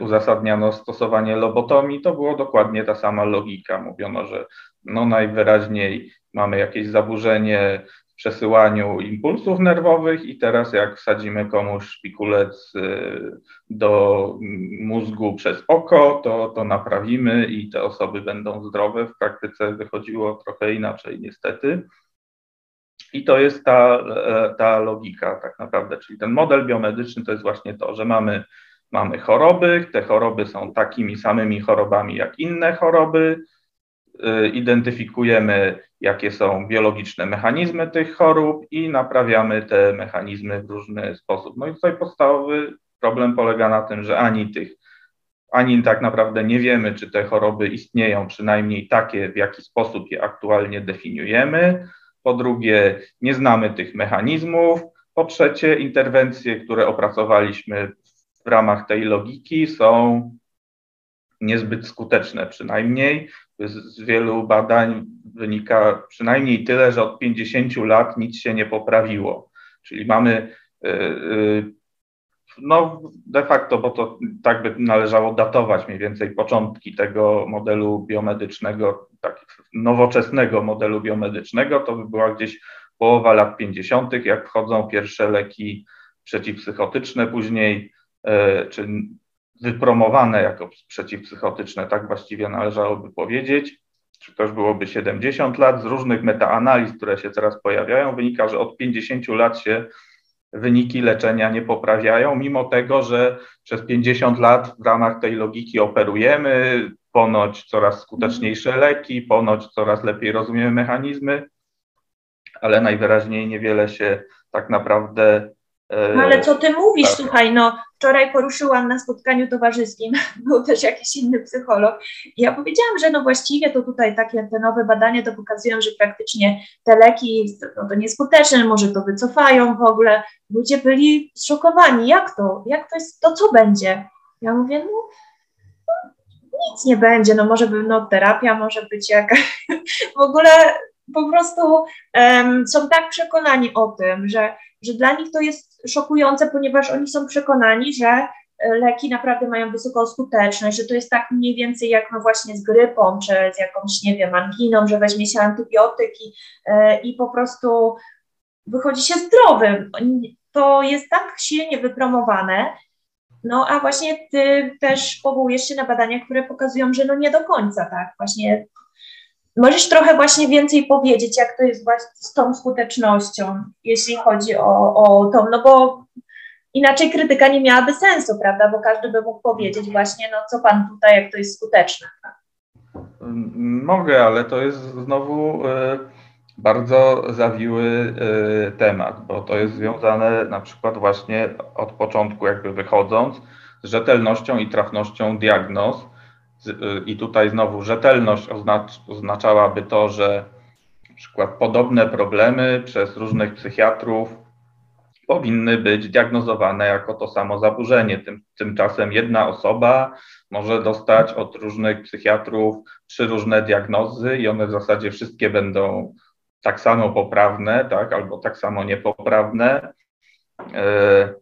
Speaker 3: uzasadniano stosowanie lobotomii, to było dokładnie ta sama logika. Mówiono, że no najwyraźniej mamy jakieś zaburzenie przesyłaniu impulsów nerwowych i teraz jak wsadzimy komuś szpikulec e, do mózgu przez oko, to to naprawimy i te osoby będą zdrowe. W praktyce wychodziło trochę inaczej niestety. I to jest ta, e, ta logika tak naprawdę, czyli ten model biomedyczny to jest właśnie to, że mamy mamy choroby, te choroby są takimi samymi chorobami jak inne choroby, y, identyfikujemy, jakie są biologiczne mechanizmy tych chorób i naprawiamy te mechanizmy w różny sposób. No i tutaj podstawowy problem polega na tym, że ani tych, ani tak naprawdę nie wiemy, czy te choroby istnieją, przynajmniej takie, w jaki sposób je aktualnie definiujemy. Po drugie, nie znamy tych mechanizmów. Po trzecie, interwencje, które opracowaliśmy w ramach tej logiki są niezbyt skuteczne, przynajmniej z, wielu badań wynika przynajmniej tyle, że od 50 lat nic się nie poprawiło. Czyli mamy y, y, no de facto, bo to tak by należało datować mniej więcej początki tego modelu biomedycznego, tak nowoczesnego modelu biomedycznego, to by była gdzieś połowa lat 50., jak wchodzą pierwsze leki przeciwpsychotyczne, później E, czy wypromowane jako przeciwpsychotyczne, tak właściwie należałoby powiedzieć, czy już byłoby 70 lat. Z różnych metaanaliz, które się teraz pojawiają, wynika, że od 50 lat się wyniki leczenia nie poprawiają, mimo tego, że przez 50 lat w ramach tej logiki operujemy, ponoć coraz skuteczniejsze leki, ponoć coraz lepiej rozumiemy mechanizmy, ale najwyraźniej niewiele się tak naprawdę
Speaker 2: no ale co ty mówisz, tak. słuchaj, no wczoraj poruszyłam na spotkaniu towarzyskim, *laughs* był też jakiś inny psycholog i ja powiedziałam, że no właściwie to tutaj takie te nowe badania to pokazują, że praktycznie te leki no to nieskuteczne, może to wycofają w ogóle. Ludzie byli zszokowani, jak to, jak to jest, to co będzie? Ja mówię, no, no nic nie będzie, no może by, no terapia może być jakaś, *laughs* w ogóle po prostu um, są tak przekonani o tym, że, że dla nich to jest szokujące, ponieważ oni są przekonani, że e, leki naprawdę mają wysoką skuteczność, że to jest tak mniej więcej jak no właśnie z grypą, czy z jakąś, nie wiem, anginą, że weźmie się antybiotyki e, i po prostu wychodzi się zdrowym. To jest tak silnie wypromowane, no a właśnie ty też powołujesz się na badania, które pokazują, że no nie do końca tak. Właśnie Możesz trochę właśnie więcej powiedzieć, jak to jest właśnie z tą skutecznością, jeśli chodzi o, o tą, no bo inaczej krytyka nie miałaby sensu, prawda, bo każdy by mógł powiedzieć właśnie, no co pan tutaj, jak to jest skuteczne.
Speaker 3: Mogę, ale to jest znowu y, bardzo zawiły y, temat, bo to jest związane na przykład właśnie od początku jakby wychodząc z rzetelnością i trafnością diagnoz, i tutaj znowu rzetelność oznacz, oznaczałaby to, że na przykład podobne problemy przez różnych psychiatrów powinny być diagnozowane jako to samo zaburzenie. Tym, tymczasem jedna osoba może dostać od różnych psychiatrów trzy różne diagnozy i one w zasadzie wszystkie będą tak samo poprawne, tak, albo tak samo niepoprawne. E,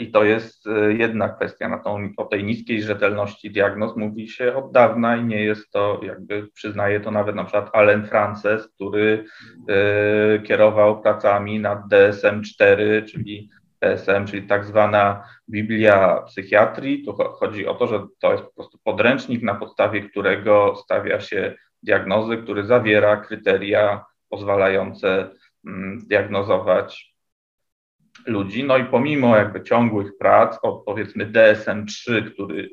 Speaker 3: I to jest e, jedna kwestia. Na tą, o tej niskiej rzetelności diagnoz mówi się od dawna i nie jest to, jakby przyznaje to nawet na przykład Allen Frances, który e, kierował pracami nad DSM-4, czyli DSM, czyli tak zwana Biblia psychiatrii. Tu chodzi o to, że to jest po prostu podręcznik, na podstawie którego stawia się diagnozy, który zawiera kryteria pozwalające mm, diagnozować ludzi. No i pomimo jakby ciągłych prac, od powiedzmy DSM-3, który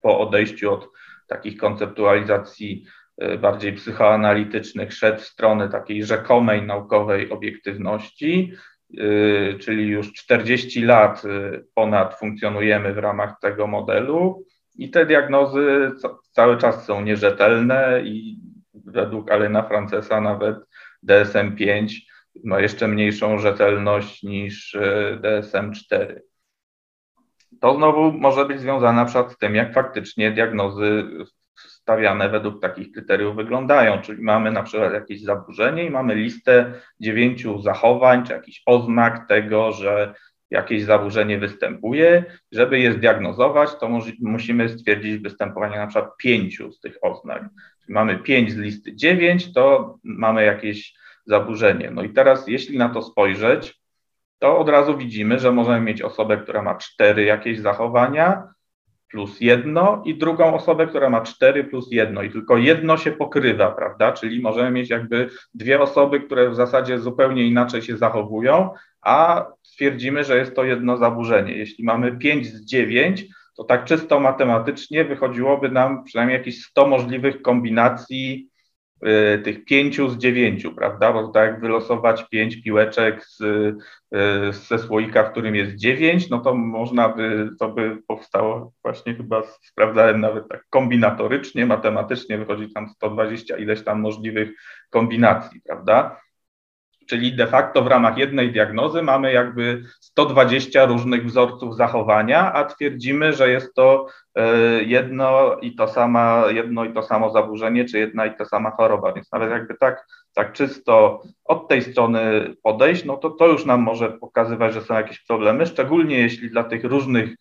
Speaker 3: po odejściu od takich konceptualizacji y, bardziej psychoanalitycznych szedł w stronę takiej rzekomej naukowej obiektywności, y, czyli już 40 lat y, ponad funkcjonujemy w ramach tego modelu i te diagnozy cały czas są nierzetelne i według Alena Francesa nawet DSM-5 ma jeszcze mniejszą rzetelność niż DSM-4. To znowu może być związane na przykład z tym, jak faktycznie diagnozy stawiane według takich kryteriów wyglądają, czyli mamy na przykład jakieś zaburzenie i mamy listę dziewięciu zachowań czy jakiś oznak tego, że jakieś zaburzenie występuje. Żeby je zdiagnozować, to musimy stwierdzić występowanie na przykład pięciu z tych oznak. Czyli mamy pięć z listy dziewięć, to mamy jakieś zaburzenie. No i teraz, jeśli na to spojrzeć, to od razu widzimy, że możemy mieć osobę, która ma cztery jakieś zachowania plus jedno i drugą osobę, która ma cztery plus jedno i tylko jedno się pokrywa, prawda? Czyli możemy mieć jakby dwie osoby, które w zasadzie zupełnie inaczej się zachowują, a stwierdzimy, że jest to jedno zaburzenie. Jeśli mamy pięć z dziewięć, to tak czysto matematycznie wychodziłoby nam przynajmniej jakieś 100 możliwych kombinacji tych pięciu z dziewięciu, prawda? Bo tak wylosować pięć piłeczek z, y, ze słoika, w którym jest dziewięć, no to można by, to by powstało właśnie chyba, sprawdzałem nawet tak kombinatorycznie, matematycznie wychodzi tam 120 ileś tam możliwych kombinacji, prawda? Czyli de facto w ramach jednej diagnozy mamy jakby 120 różnych wzorców zachowania, a twierdzimy, że jest to e, jedno i to, sama, jedno i to samo zaburzenie, czy jedna i ta sama choroba. Więc nawet jakby tak, tak czysto od tej strony podejść, no to to już nam może pokazywać, że są jakieś problemy, szczególnie jeśli dla tych różnych,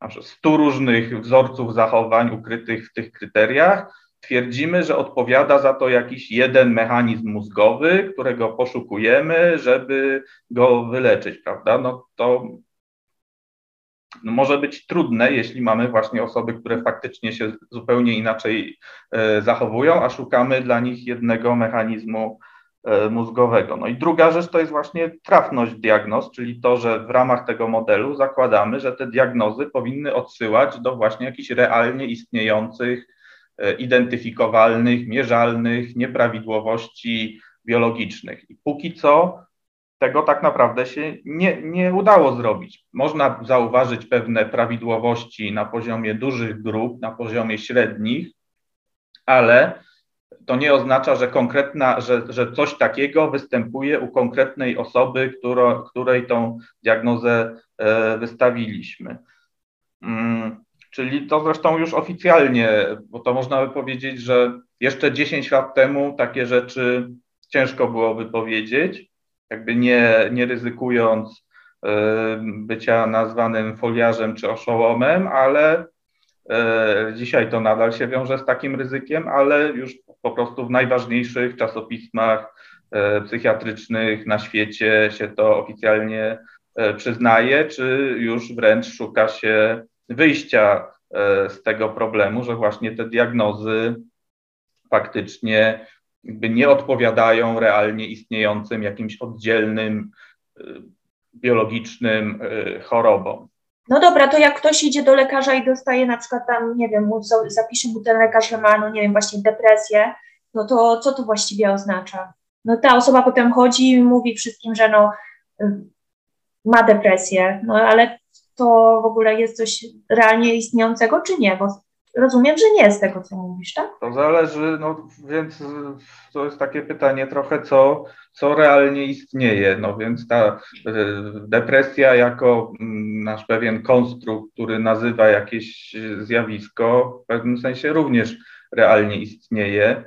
Speaker 3: na przykład 100 różnych wzorców zachowań ukrytych w tych kryteriach, twierdzimy, że odpowiada za to jakiś jeden mechanizm mózgowy, którego poszukujemy, żeby go wyleczyć, prawda? No to no może być trudne, jeśli mamy właśnie osoby, które faktycznie się zupełnie inaczej e, zachowują, a szukamy dla nich jednego mechanizmu e, mózgowego. No i druga rzecz to jest właśnie trafność diagnoz, czyli to, że w ramach tego modelu zakładamy, że te diagnozy powinny odsyłać do właśnie jakichś realnie istniejących identyfikowalnych, mierzalnych nieprawidłowości biologicznych. I póki co tego tak naprawdę się nie, nie udało zrobić. Można zauważyć pewne prawidłowości na poziomie dużych grup, na poziomie średnich, ale to nie oznacza, że konkretna, że, że coś takiego występuje u konkretnej osoby, któro, której tą diagnozę e, wystawiliśmy. Mm, Czyli to zresztą już oficjalnie, bo to można by powiedzieć, że jeszcze 10 lat temu takie rzeczy ciężko byłoby powiedzieć, jakby nie, nie ryzykując y, bycia nazwanym foliarzem czy oszołomem, ale y, dzisiaj to nadal się wiąże z takim ryzykiem, ale już po prostu w najważniejszych czasopismach y, psychiatrycznych na świecie się to oficjalnie przyznaje, czy już wręcz szuka się wyjścia e, z tego problemu, że właśnie te diagnozy faktycznie nie odpowiadają realnie istniejącym jakimś oddzielnym e, biologicznym e, chorobom.
Speaker 2: No dobra, to jak ktoś idzie do lekarza i dostaje na przykład tam, nie wiem, zapisze mu ten lekarz, że ma, no nie wiem, właśnie depresję, no to co to właściwie oznacza? No ta osoba potem chodzi i mówi wszystkim, że no ma depresję, no ale to w ogóle jest coś realnie istniejącego, czy nie? Bo rozumiem, że nie z tego, co mówisz, tak?
Speaker 3: To zależy, no więc to jest takie pytanie trochę, co, co realnie istnieje. No więc ta e, depresja jako mm, nasz pewien konstrukt, który nazywa jakieś zjawisko, w pewnym sensie również realnie istnieje.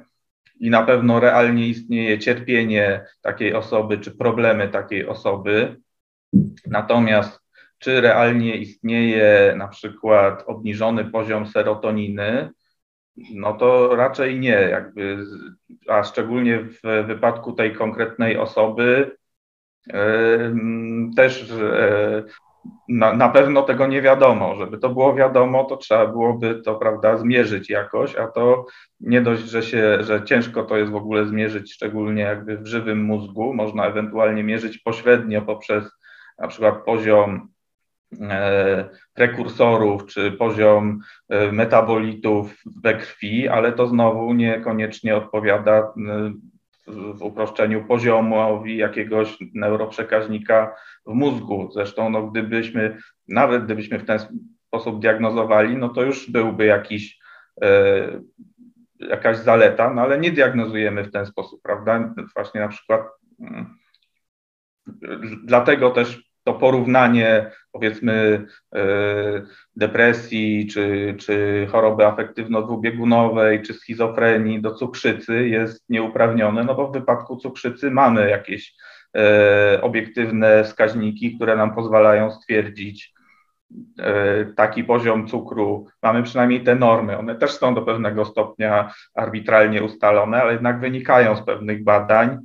Speaker 3: I na pewno realnie istnieje cierpienie takiej osoby, czy problemy takiej osoby. Natomiast czy realnie istnieje na przykład obniżony poziom serotoniny, no to raczej nie, jakby, a szczególnie w wypadku tej konkretnej osoby, Też na, na pewno tego nie wiadomo. Żeby to było wiadomo, to trzeba byłoby to, prawda, zmierzyć jakoś, a to nie dość, że się, że ciężko to jest w ogóle zmierzyć, szczególnie jakby w żywym mózgu. Można ewentualnie mierzyć pośrednio poprzez na przykład poziom prekursorów czy poziom e, metabolitów we krwi, ale to znowu niekoniecznie odpowiada e, w uproszczeniu poziomowi jakiegoś neuroprzekaźnika w mózgu. Zresztą, no, gdybyśmy, nawet gdybyśmy w ten sposób diagnozowali, no to już byłby jakiś, e, jakaś zaleta, no ale nie diagnozujemy w ten sposób, prawda? Właśnie na przykład mm, dlatego też to porównanie, powiedzmy, e, depresji, czy, czy choroby afektywno-dwubiegunowej, czy schizofrenii do cukrzycy jest nieuprawnione, no bo w wypadku cukrzycy mamy jakieś e, obiektywne wskaźniki, które nam pozwalają stwierdzić e, taki poziom cukru. Mamy przynajmniej te normy. One też są do pewnego stopnia arbitralnie ustalone, ale jednak wynikają z pewnych badań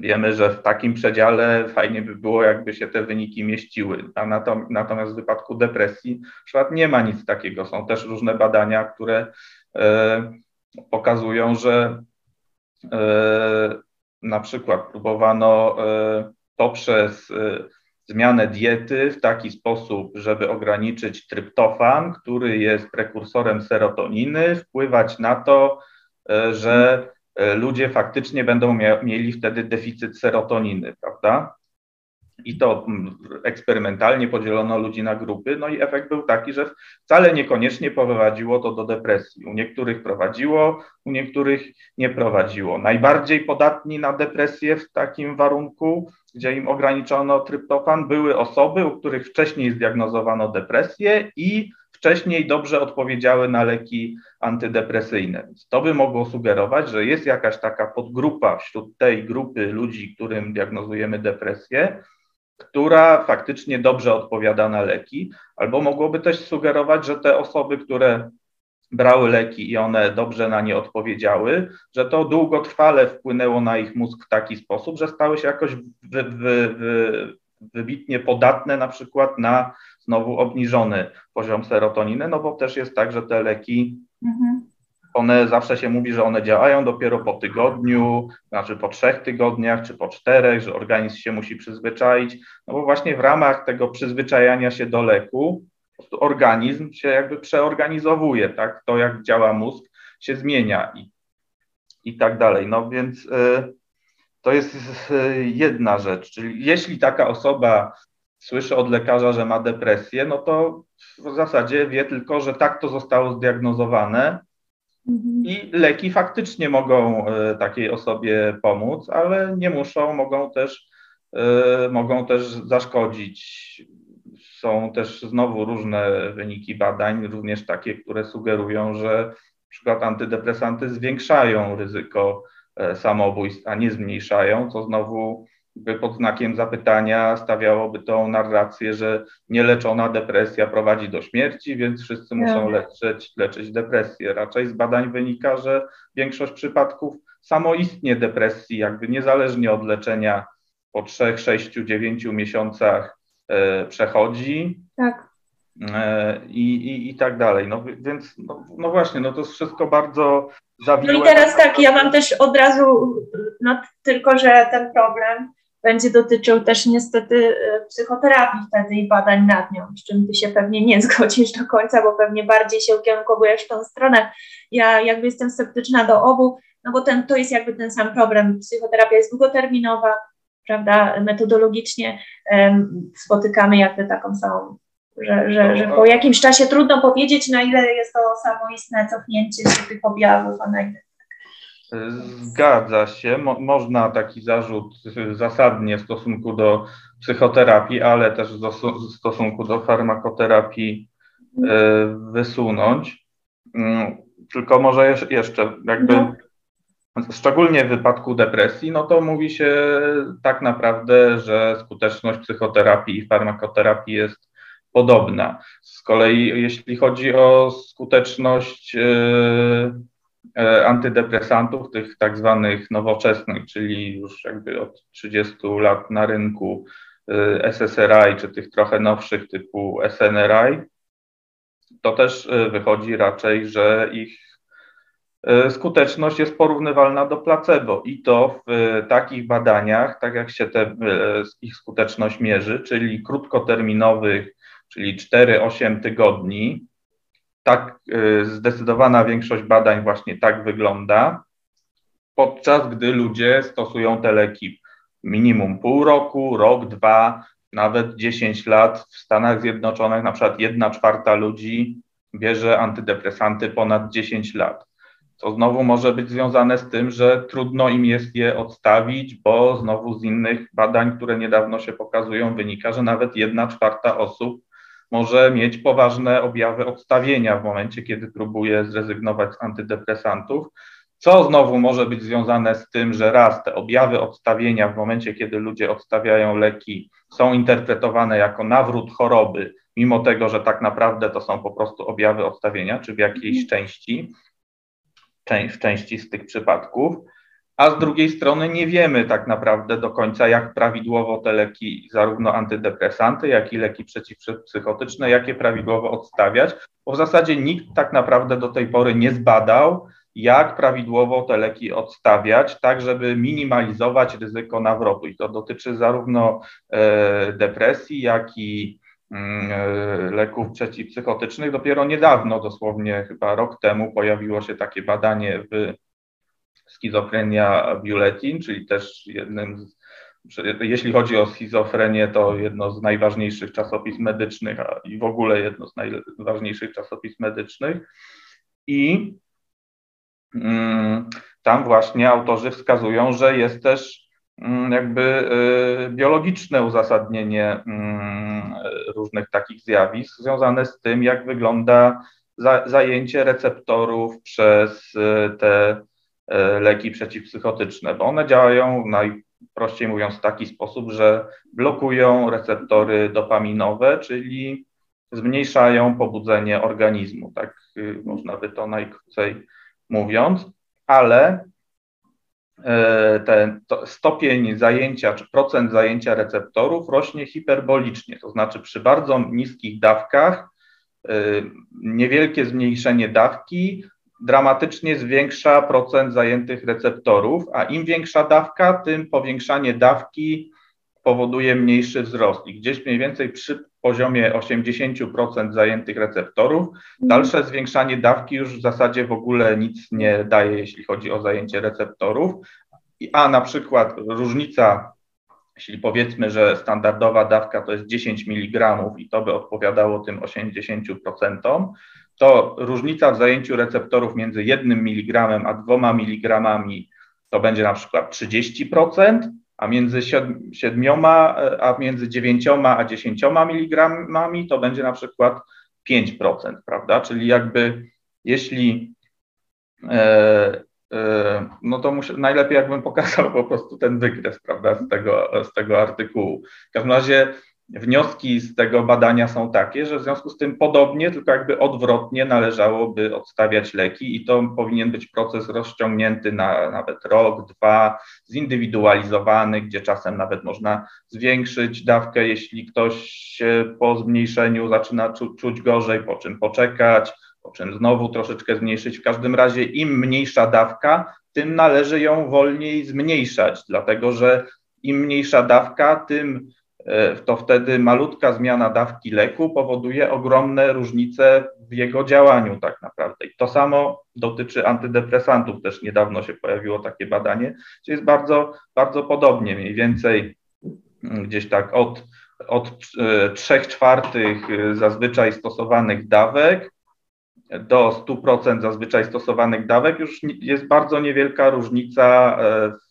Speaker 3: Wiemy, że w takim przedziale fajnie by było, jakby się te wyniki mieściły. A natomiast w wypadku depresji przykład nie ma nic takiego. Są też różne badania, które e, pokazują, że e, na przykład próbowano e, poprzez zmianę diety w taki sposób, żeby ograniczyć tryptofan, który jest prekursorem serotoniny, wpływać na to, że ludzie faktycznie będą mieli wtedy deficyt serotoniny, prawda? I to mm, eksperymentalnie podzielono ludzi na grupy, no i efekt był taki, że wcale niekoniecznie prowadziło to do depresji. U niektórych prowadziło, u niektórych nie prowadziło. Najbardziej podatni na depresję w takim warunku, gdzie im ograniczono tryptofan, były osoby, u których wcześniej zdiagnozowano depresję i wcześniej dobrze odpowiedziały na leki antydepresyjne. To by mogło sugerować, że jest jakaś taka podgrupa wśród tej grupy ludzi, którym diagnozujemy depresję, która faktycznie dobrze odpowiada na leki, albo mogłoby też sugerować, że te osoby, które brały leki i one dobrze na nie odpowiedziały, że to długotrwale wpłynęło na ich mózg w taki sposób, że stały się jakoś wy, wy, wy, wybitnie podatne na przykład na znowu obniżony poziom serotoniny, no bo też jest tak, że te leki, mhm. one zawsze się mówi, że one działają dopiero po tygodniu, znaczy po trzech tygodniach czy po czterech, że organizm się musi przyzwyczaić, no bo właśnie w ramach tego przyzwyczajania się do leku, po prostu organizm się jakby przeorganizowuje, tak, to jak działa mózg się zmienia i, i tak dalej, no więc... Y, to jest y, jedna rzecz, czyli jeśli taka osoba słyszy od lekarza, że ma depresję, no to w zasadzie wie tylko, że tak to zostało zdiagnozowane mhm. i leki faktycznie mogą e, takiej osobie pomóc, ale nie muszą, mogą też, e, mogą też zaszkodzić. Są też znowu różne wyniki badań, również takie, które sugerują, że przykład antydepresanty zwiększają ryzyko e, samobójstw, a nie zmniejszają, co znowu pod znakiem zapytania stawiałoby tą narrację, że nieleczona depresja prowadzi do śmierci, więc wszyscy muszą leczyć, leczyć depresję. Raczej z badań wynika, że większość przypadków samoistnie depresji, jakby niezależnie od leczenia po 3, 6, 9 miesiącach e, przechodzi.
Speaker 2: Tak.
Speaker 3: E, I, i, I tak dalej. No więc, no, no właśnie, no to jest wszystko bardzo zawiłe.
Speaker 2: No i teraz tak, ja mam też od razu, no tylko, że ten problem będzie dotyczył też niestety e, psychoterapii wtedy i badań nad nią, z czym ty się pewnie nie *laughs* zgodzisz do końca, bo pewnie bardziej się ukierunkowujesz w tą stronę. Ja jakby jestem sceptyczna do obu, no bo ten, to jest jakby ten sam problem. Psychoterapia jest długoterminowa, prawda, metodologicznie um, spotykamy jakby taką samą, że, że, że po jakimś czasie trudno powiedzieć, na ile jest to samoistne cofnięcie się tych objawów, a na ile
Speaker 3: Zgadza się. Mo można taki zarzut zasadnie w stosunku do psychoterapii, ale też w stosunku do farmakoterapii e, wysunąć. Mm, tylko może jeszcze jakby no. szczególnie w wypadku depresji, no to mówi się tak naprawdę, że skuteczność psychoterapii i farmakoterapii jest podobna. Z kolei jeśli chodzi o skuteczność e, antydepresantów, tych tak zwanych nowoczesnych, czyli już jakby od 30 lat na rynku e, SSRI, czy tych trochę nowszych typu SNRI, to też wychodzi raczej, że ich skuteczność jest porównywalna do placebo i to w takich badaniach, tak jak się te, ich skuteczność mierzy, czyli krótkoterminowych, czyli 4-8 tygodni, tak y, zdecydowana większość badań właśnie tak wygląda, podczas gdy ludzie stosują te leki minimum pół roku, rok, dwa, nawet 10 lat. W Stanach Zjednoczonych na przykład jedna czwarta ludzi bierze antydepresanty ponad 10 lat. To znowu może być związane z tym, że trudno im jest je odstawić, bo znowu z innych badań, które niedawno się pokazują, wynika, że nawet jedna czwarta osób może mieć poważne objawy odstawienia w momencie, kiedy próbuje zrezygnować z antydepresantów, co znowu może być związane z tym, że raz te objawy odstawienia w momencie, kiedy ludzie odstawiają leki, są interpretowane jako nawrót choroby, mimo tego, że tak naprawdę to są po prostu objawy odstawienia, czy w jakiejś mhm. części, w części z tych przypadków a z drugiej strony nie wiemy tak naprawdę do końca, jak prawidłowo te leki, zarówno antydepresanty, jak i leki przeciwpsychotyczne, jakie prawidłowo odstawiać, bo w zasadzie nikt tak naprawdę do tej pory nie zbadał, jak prawidłowo te leki odstawiać, tak żeby minimalizować ryzyko nawrotu. I to dotyczy zarówno e, depresji, jak i mm, e, leków przeciwpsychotycznych. Dopiero niedawno, dosłownie chyba rok temu, pojawiło się takie badanie w schizofrenia Bulletin, czyli też jednym z, jeśli chodzi o schizofrenię, to jedno z najważniejszych czasopism medycznych a i w ogóle jedno z najważniejszych czasopism medycznych. I mm, tam właśnie autorzy wskazują, że jest też mm, jakby y, biologiczne uzasadnienie mm, różnych takich zjawisk związane z tym, jak wygląda za, zajęcie receptorów przez y, te leki przeciwpsychotyczne, bo one działają najprościej mówiąc w taki sposób, że blokują receptory dopaminowe, czyli zmniejszają pobudzenie organizmu, tak y, można by to najkrócej mówiąc, ale e, ten stopień zajęcia czy procent zajęcia receptorów rośnie hiperbolicznie, to znaczy przy bardzo niskich dawkach y, niewielkie zmniejszenie dawki dramatycznie zwiększa procent zajętych receptorów, a im większa dawka, tym powiększanie dawki powoduje mniejszy wzrost. I gdzieś mniej więcej przy poziomie 80% zajętych receptorów, dalsze zwiększanie dawki już w zasadzie w ogóle nic nie daje, jeśli chodzi o zajęcie receptorów. A na przykład różnica, jeśli powiedzmy, że standardowa dawka to jest 10 mg i to by odpowiadało tym 80%, to różnica w zajęciu receptorów między 1 mg a 2 mg to będzie na przykład 30%, a między 7, a między 9 a 10 mg to będzie na przykład 5%, prawda? Czyli jakby jeśli e, e, no to muszę, najlepiej jakbym pokazał po prostu ten wykres, prawda, z tego, z tego artykułu. W każdym razie wnioski z tego badania są takie, że w związku z tym podobnie, tylko jakby odwrotnie należałoby odstawiać leki i to powinien być proces rozciągnięty na nawet rok, dwa, zindywidualizowany, gdzie czasem nawet można zwiększyć dawkę, jeśli ktoś po zmniejszeniu zaczyna czu czuć gorzej, po czym poczekać, po czym znowu troszeczkę zmniejszyć. W każdym razie im mniejsza dawka, tym należy ją wolniej zmniejszać, dlatego że im mniejsza dawka, tym to wtedy malutka zmiana dawki leku powoduje ogromne różnice w jego działaniu tak naprawdę. I to samo dotyczy antydepresantów. Też niedawno się pojawiło takie badanie, gdzie jest bardzo, bardzo podobnie, mniej więcej mm, gdzieś tak od, od 3 e, czwartych zazwyczaj stosowanych dawek do 100% zazwyczaj stosowanych dawek już jest bardzo niewielka różnica e, w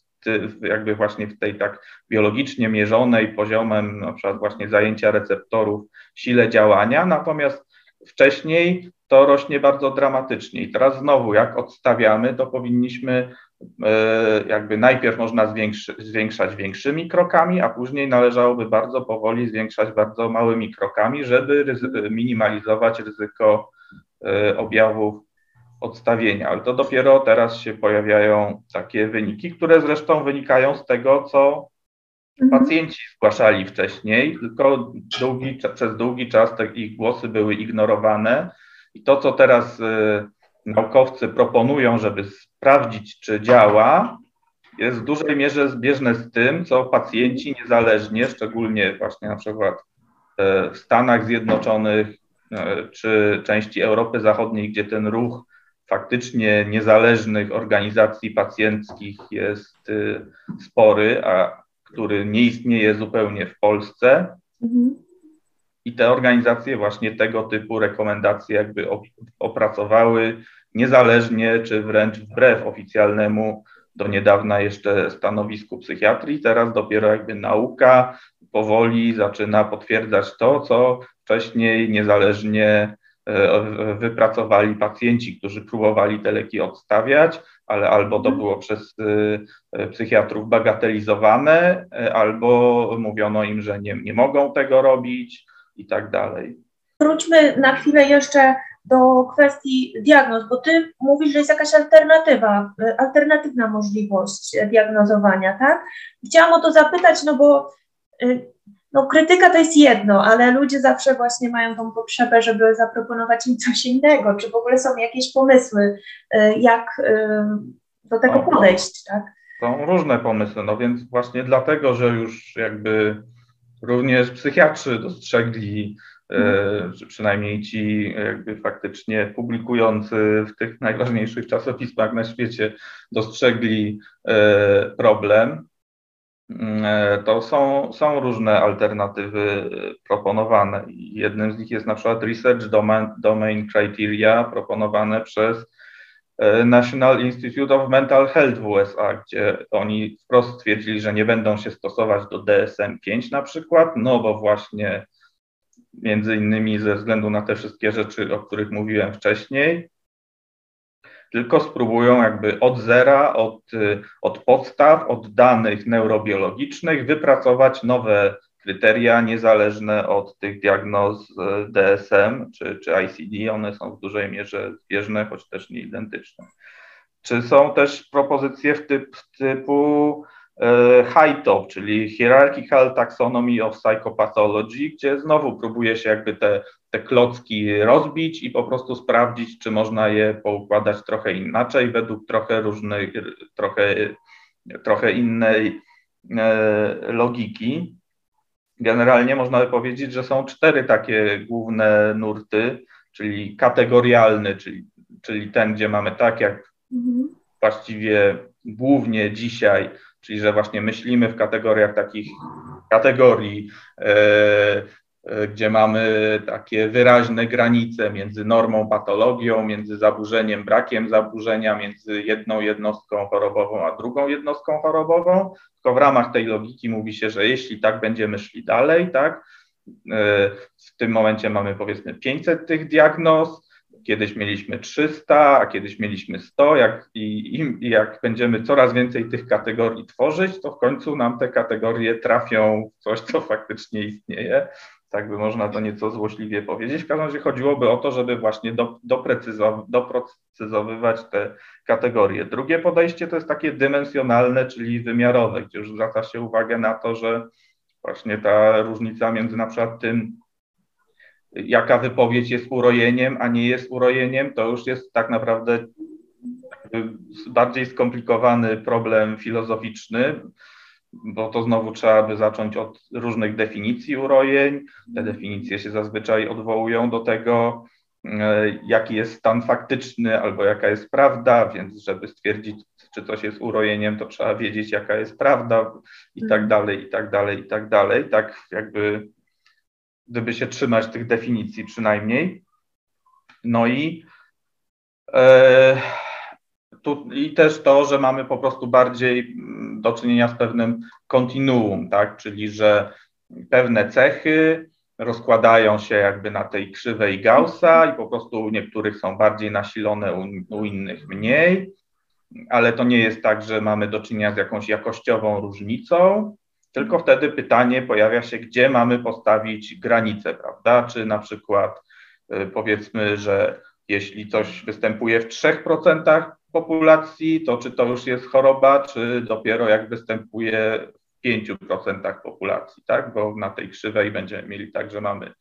Speaker 3: jakby właśnie w tej tak biologicznie mierzonej poziomem na przykład właśnie zajęcia receptorów sile działania, natomiast wcześniej to rośnie bardzo dramatycznie. I teraz znowu, jak odstawiamy, to powinniśmy e, jakby najpierw można zwiększać większymi krokami, a później należałoby bardzo powoli zwiększać bardzo małymi krokami, żeby minimalizować ryzyko e, objawów odstawienia, ale to dopiero teraz się pojawiają takie wyniki, które zresztą wynikają z tego, co mhm. pacjenci zgłaszali wcześniej, tylko długi, przez długi czas te ich głosy były ignorowane i to, co teraz y, naukowcy proponują, żeby sprawdzić, czy działa, jest w dużej mierze zbieżne z tym, co pacjenci niezależnie, szczególnie właśnie na przykład e, w Stanach Zjednoczonych e, czy części Europy Zachodniej, gdzie ten ruch faktycznie niezależnych organizacji pacjenckich jest y, spory, a który nie istnieje zupełnie w Polsce. Mhm. I te organizacje właśnie tego typu rekomendacje jakby opracowały niezależnie czy wręcz wbrew oficjalnemu do niedawna jeszcze stanowisku psychiatrii. Teraz dopiero jakby nauka powoli zaczyna potwierdzać to, co wcześniej niezależnie wypracowali pacjenci, którzy próbowali te leki odstawiać, ale albo to mhm. było przez e, psychiatrów bagatelizowane, e, albo mówiono im, że nie, nie mogą tego robić i tak dalej.
Speaker 2: Wróćmy na chwilę jeszcze do kwestii diagnoz, bo ty mówisz, że jest jakaś alternatywa, alternatywna możliwość diagnozowania, tak? Chciałam o to zapytać, no bo no, krytyka to jest jedno, ale ludzie zawsze właśnie mają tą potrzebę, żeby zaproponować im coś innego. Czy w ogóle są jakieś pomysły, y, jak y, do tego podejść, tak?
Speaker 3: Są różne pomysły, no więc właśnie dlatego, że już jakby również psychiatrzy dostrzegli E, czy przynajmniej ci jakby faktycznie publikujący w tych najważniejszych czasopismach na świecie dostrzegli e, problem, e, to są, są różne alternatywy proponowane. Jednym z nich jest na przykład Research Domain, Domain Criteria proponowane przez National Institute of Mental Health w USA, gdzie oni wprost stwierdzili, że nie będą się stosować do DSM-5 na przykład, no bo właśnie między innymi ze względu na te wszystkie rzeczy, o których mówiłem wcześniej, tylko spróbują jakby od zera, od, od podstaw, od danych neurobiologicznych wypracować nowe kryteria niezależne od tych diagnoz e, DSM czy, czy ICD. One są w dużej mierze zbieżne, choć też nie identyczne. Czy są też propozycje w typ, typu E, HITOP, czyli Hierarchical Taxonomy of Psychopathology, gdzie znowu próbuje się jakby te, te klocki rozbić i po prostu sprawdzić, czy można je poukładać trochę inaczej, według trochę różnej, trochę, trochę innej e, logiki. Generalnie można by powiedzieć, że są cztery takie główne nurty, czyli kategorialny, czyli, czyli ten, gdzie mamy tak jak mhm. właściwie głównie dzisiaj czyli że właśnie myślimy w kategoriach takich kategorii, e, e, gdzie mamy takie wyraźne granice między normą, patologią, między zaburzeniem, brakiem zaburzenia, między jedną jednostką chorobową a drugą jednostką chorobową. Tylko w ramach tej logiki mówi się, że jeśli tak będziemy szli dalej, tak, e, w tym momencie mamy powiedzmy 500 tych diagnoz, Kiedyś mieliśmy 300, a kiedyś mieliśmy 100. Jak, i, I jak będziemy coraz więcej tych kategorii tworzyć, to w końcu nam te kategorie trafią w coś, co faktycznie istnieje. Tak by można to nieco złośliwie powiedzieć. W każdym razie chodziłoby o to, żeby właśnie do, doprecyzow, doprecyzowywać te kategorie. Drugie podejście to jest takie dymensjonalne, czyli wymiarowe, gdzie już zwraca się uwagę na to, że właśnie ta różnica między na przykład tym, jaka wypowiedź jest urojeniem, a nie jest urojeniem, to już jest tak naprawdę bardziej skomplikowany problem filozoficzny, bo to znowu trzeba by zacząć od różnych definicji urojeń. Te definicje się zazwyczaj odwołują do tego, e, jaki jest stan faktyczny albo jaka jest prawda, więc żeby stwierdzić, czy coś jest urojeniem, to trzeba wiedzieć, jaka jest prawda i tak mhm. dalej, i tak dalej, i tak dalej. Tak jakby gdyby się trzymać tych definicji przynajmniej. No i, e, tu, i też to, że mamy po prostu bardziej mm, do czynienia z pewnym kontinuum, tak, czyli że pewne cechy rozkładają się jakby na tej krzywej Gaussa i po prostu u niektórych są bardziej nasilone, u, u innych mniej, ale to nie jest tak, że mamy do czynienia z jakąś jakościową różnicą, tylko wtedy pytanie pojawia się, gdzie mamy postawić granicę, prawda? Czy na przykład y, powiedzmy, że jeśli coś występuje w 3% populacji, to czy to już jest choroba, czy dopiero jak występuje w 5% populacji, tak? Bo na tej krzywej będziemy mieli tak, że mamy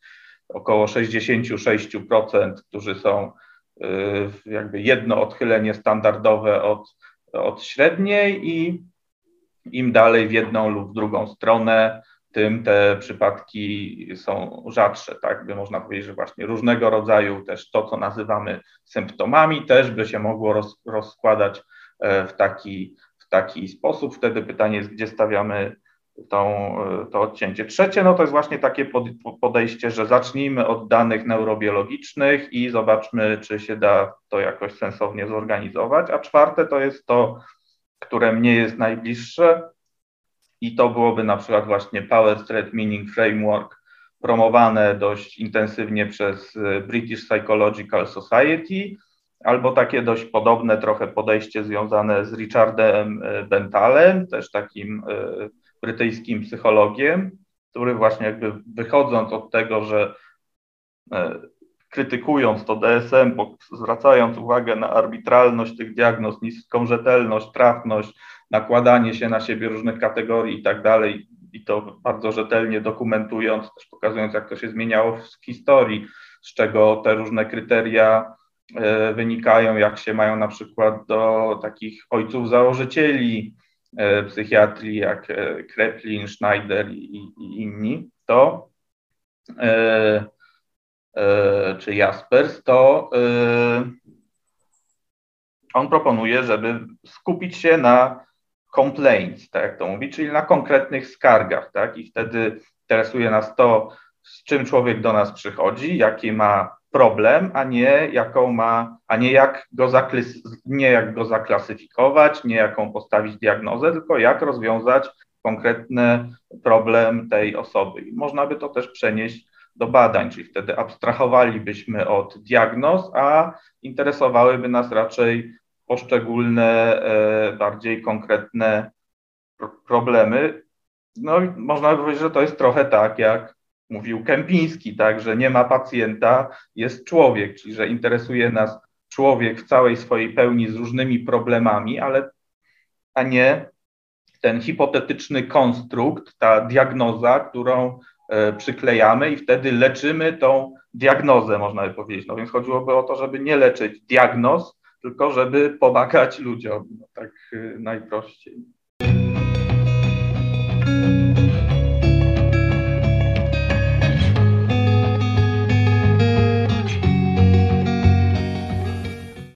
Speaker 3: około 66%, którzy są y, jakby jedno odchylenie standardowe od, od średniej i im dalej w jedną lub w drugą stronę, tym te przypadki są rzadsze, tak by można powiedzieć, że właśnie różnego rodzaju też to, co nazywamy symptomami, też by się mogło roz, rozkładać e, w taki, w taki sposób. Wtedy pytanie jest, gdzie stawiamy tą, e, to odcięcie. Trzecie, no to jest właśnie takie podejście, że zacznijmy od danych neurobiologicznych i zobaczmy, czy się da to jakoś sensownie zorganizować. A czwarte to jest to, które mnie jest najbliższe, i to byłoby na przykład właśnie Power Threat Meaning Framework promowane dość intensywnie przez y, British Psychological Society, albo takie dość podobne trochę podejście związane z Richardem y, Bentalem, też takim y, brytyjskim psychologiem, który właśnie jakby wychodząc od tego, że krytykując to DSM, zwracając uwagę na arbitralność tych diagnoz, niską rzetelność, trafność, nakładanie się na siebie różnych kategorii i tak dalej, i to bardzo rzetelnie dokumentując, też pokazując, jak to się zmieniało w historii, z czego te różne kryteria e, wynikają, jak się mają na przykład do takich ojców założycieli e, psychiatrii, jak e, Kreplin, Schneider i, i inni, to czy Jaspers, to on proponuje, żeby skupić się na complaints, tak jak to mówi, czyli na konkretnych skargach, tak? I wtedy interesuje nas to, z czym człowiek do nas przychodzi, jaki ma problem, a nie jaką ma, a nie jak go, nie jak go zaklasyfikować, nie jaką postawić diagnozę, tylko jak rozwiązać konkretny problem tej osoby. I można by to też przenieść do badań, czyli wtedy abstrahowalibyśmy od diagnoz, a interesowałyby nas raczej poszczególne, e, bardziej konkretne problemy. No i można by powiedzieć, że to jest trochę tak, jak mówił Kępiński, tak, że nie ma pacjenta, jest człowiek, czyli że interesuje nas człowiek w całej swojej pełni z różnymi problemami, ale a nie ten hipotetyczny konstrukt, ta diagnoza, którą przyklejamy i wtedy leczymy tą diagnozę, można by powiedzieć. No więc chodziłoby o to, żeby nie leczyć diagnoz, tylko żeby pomagać ludziom, no tak y, najprościej.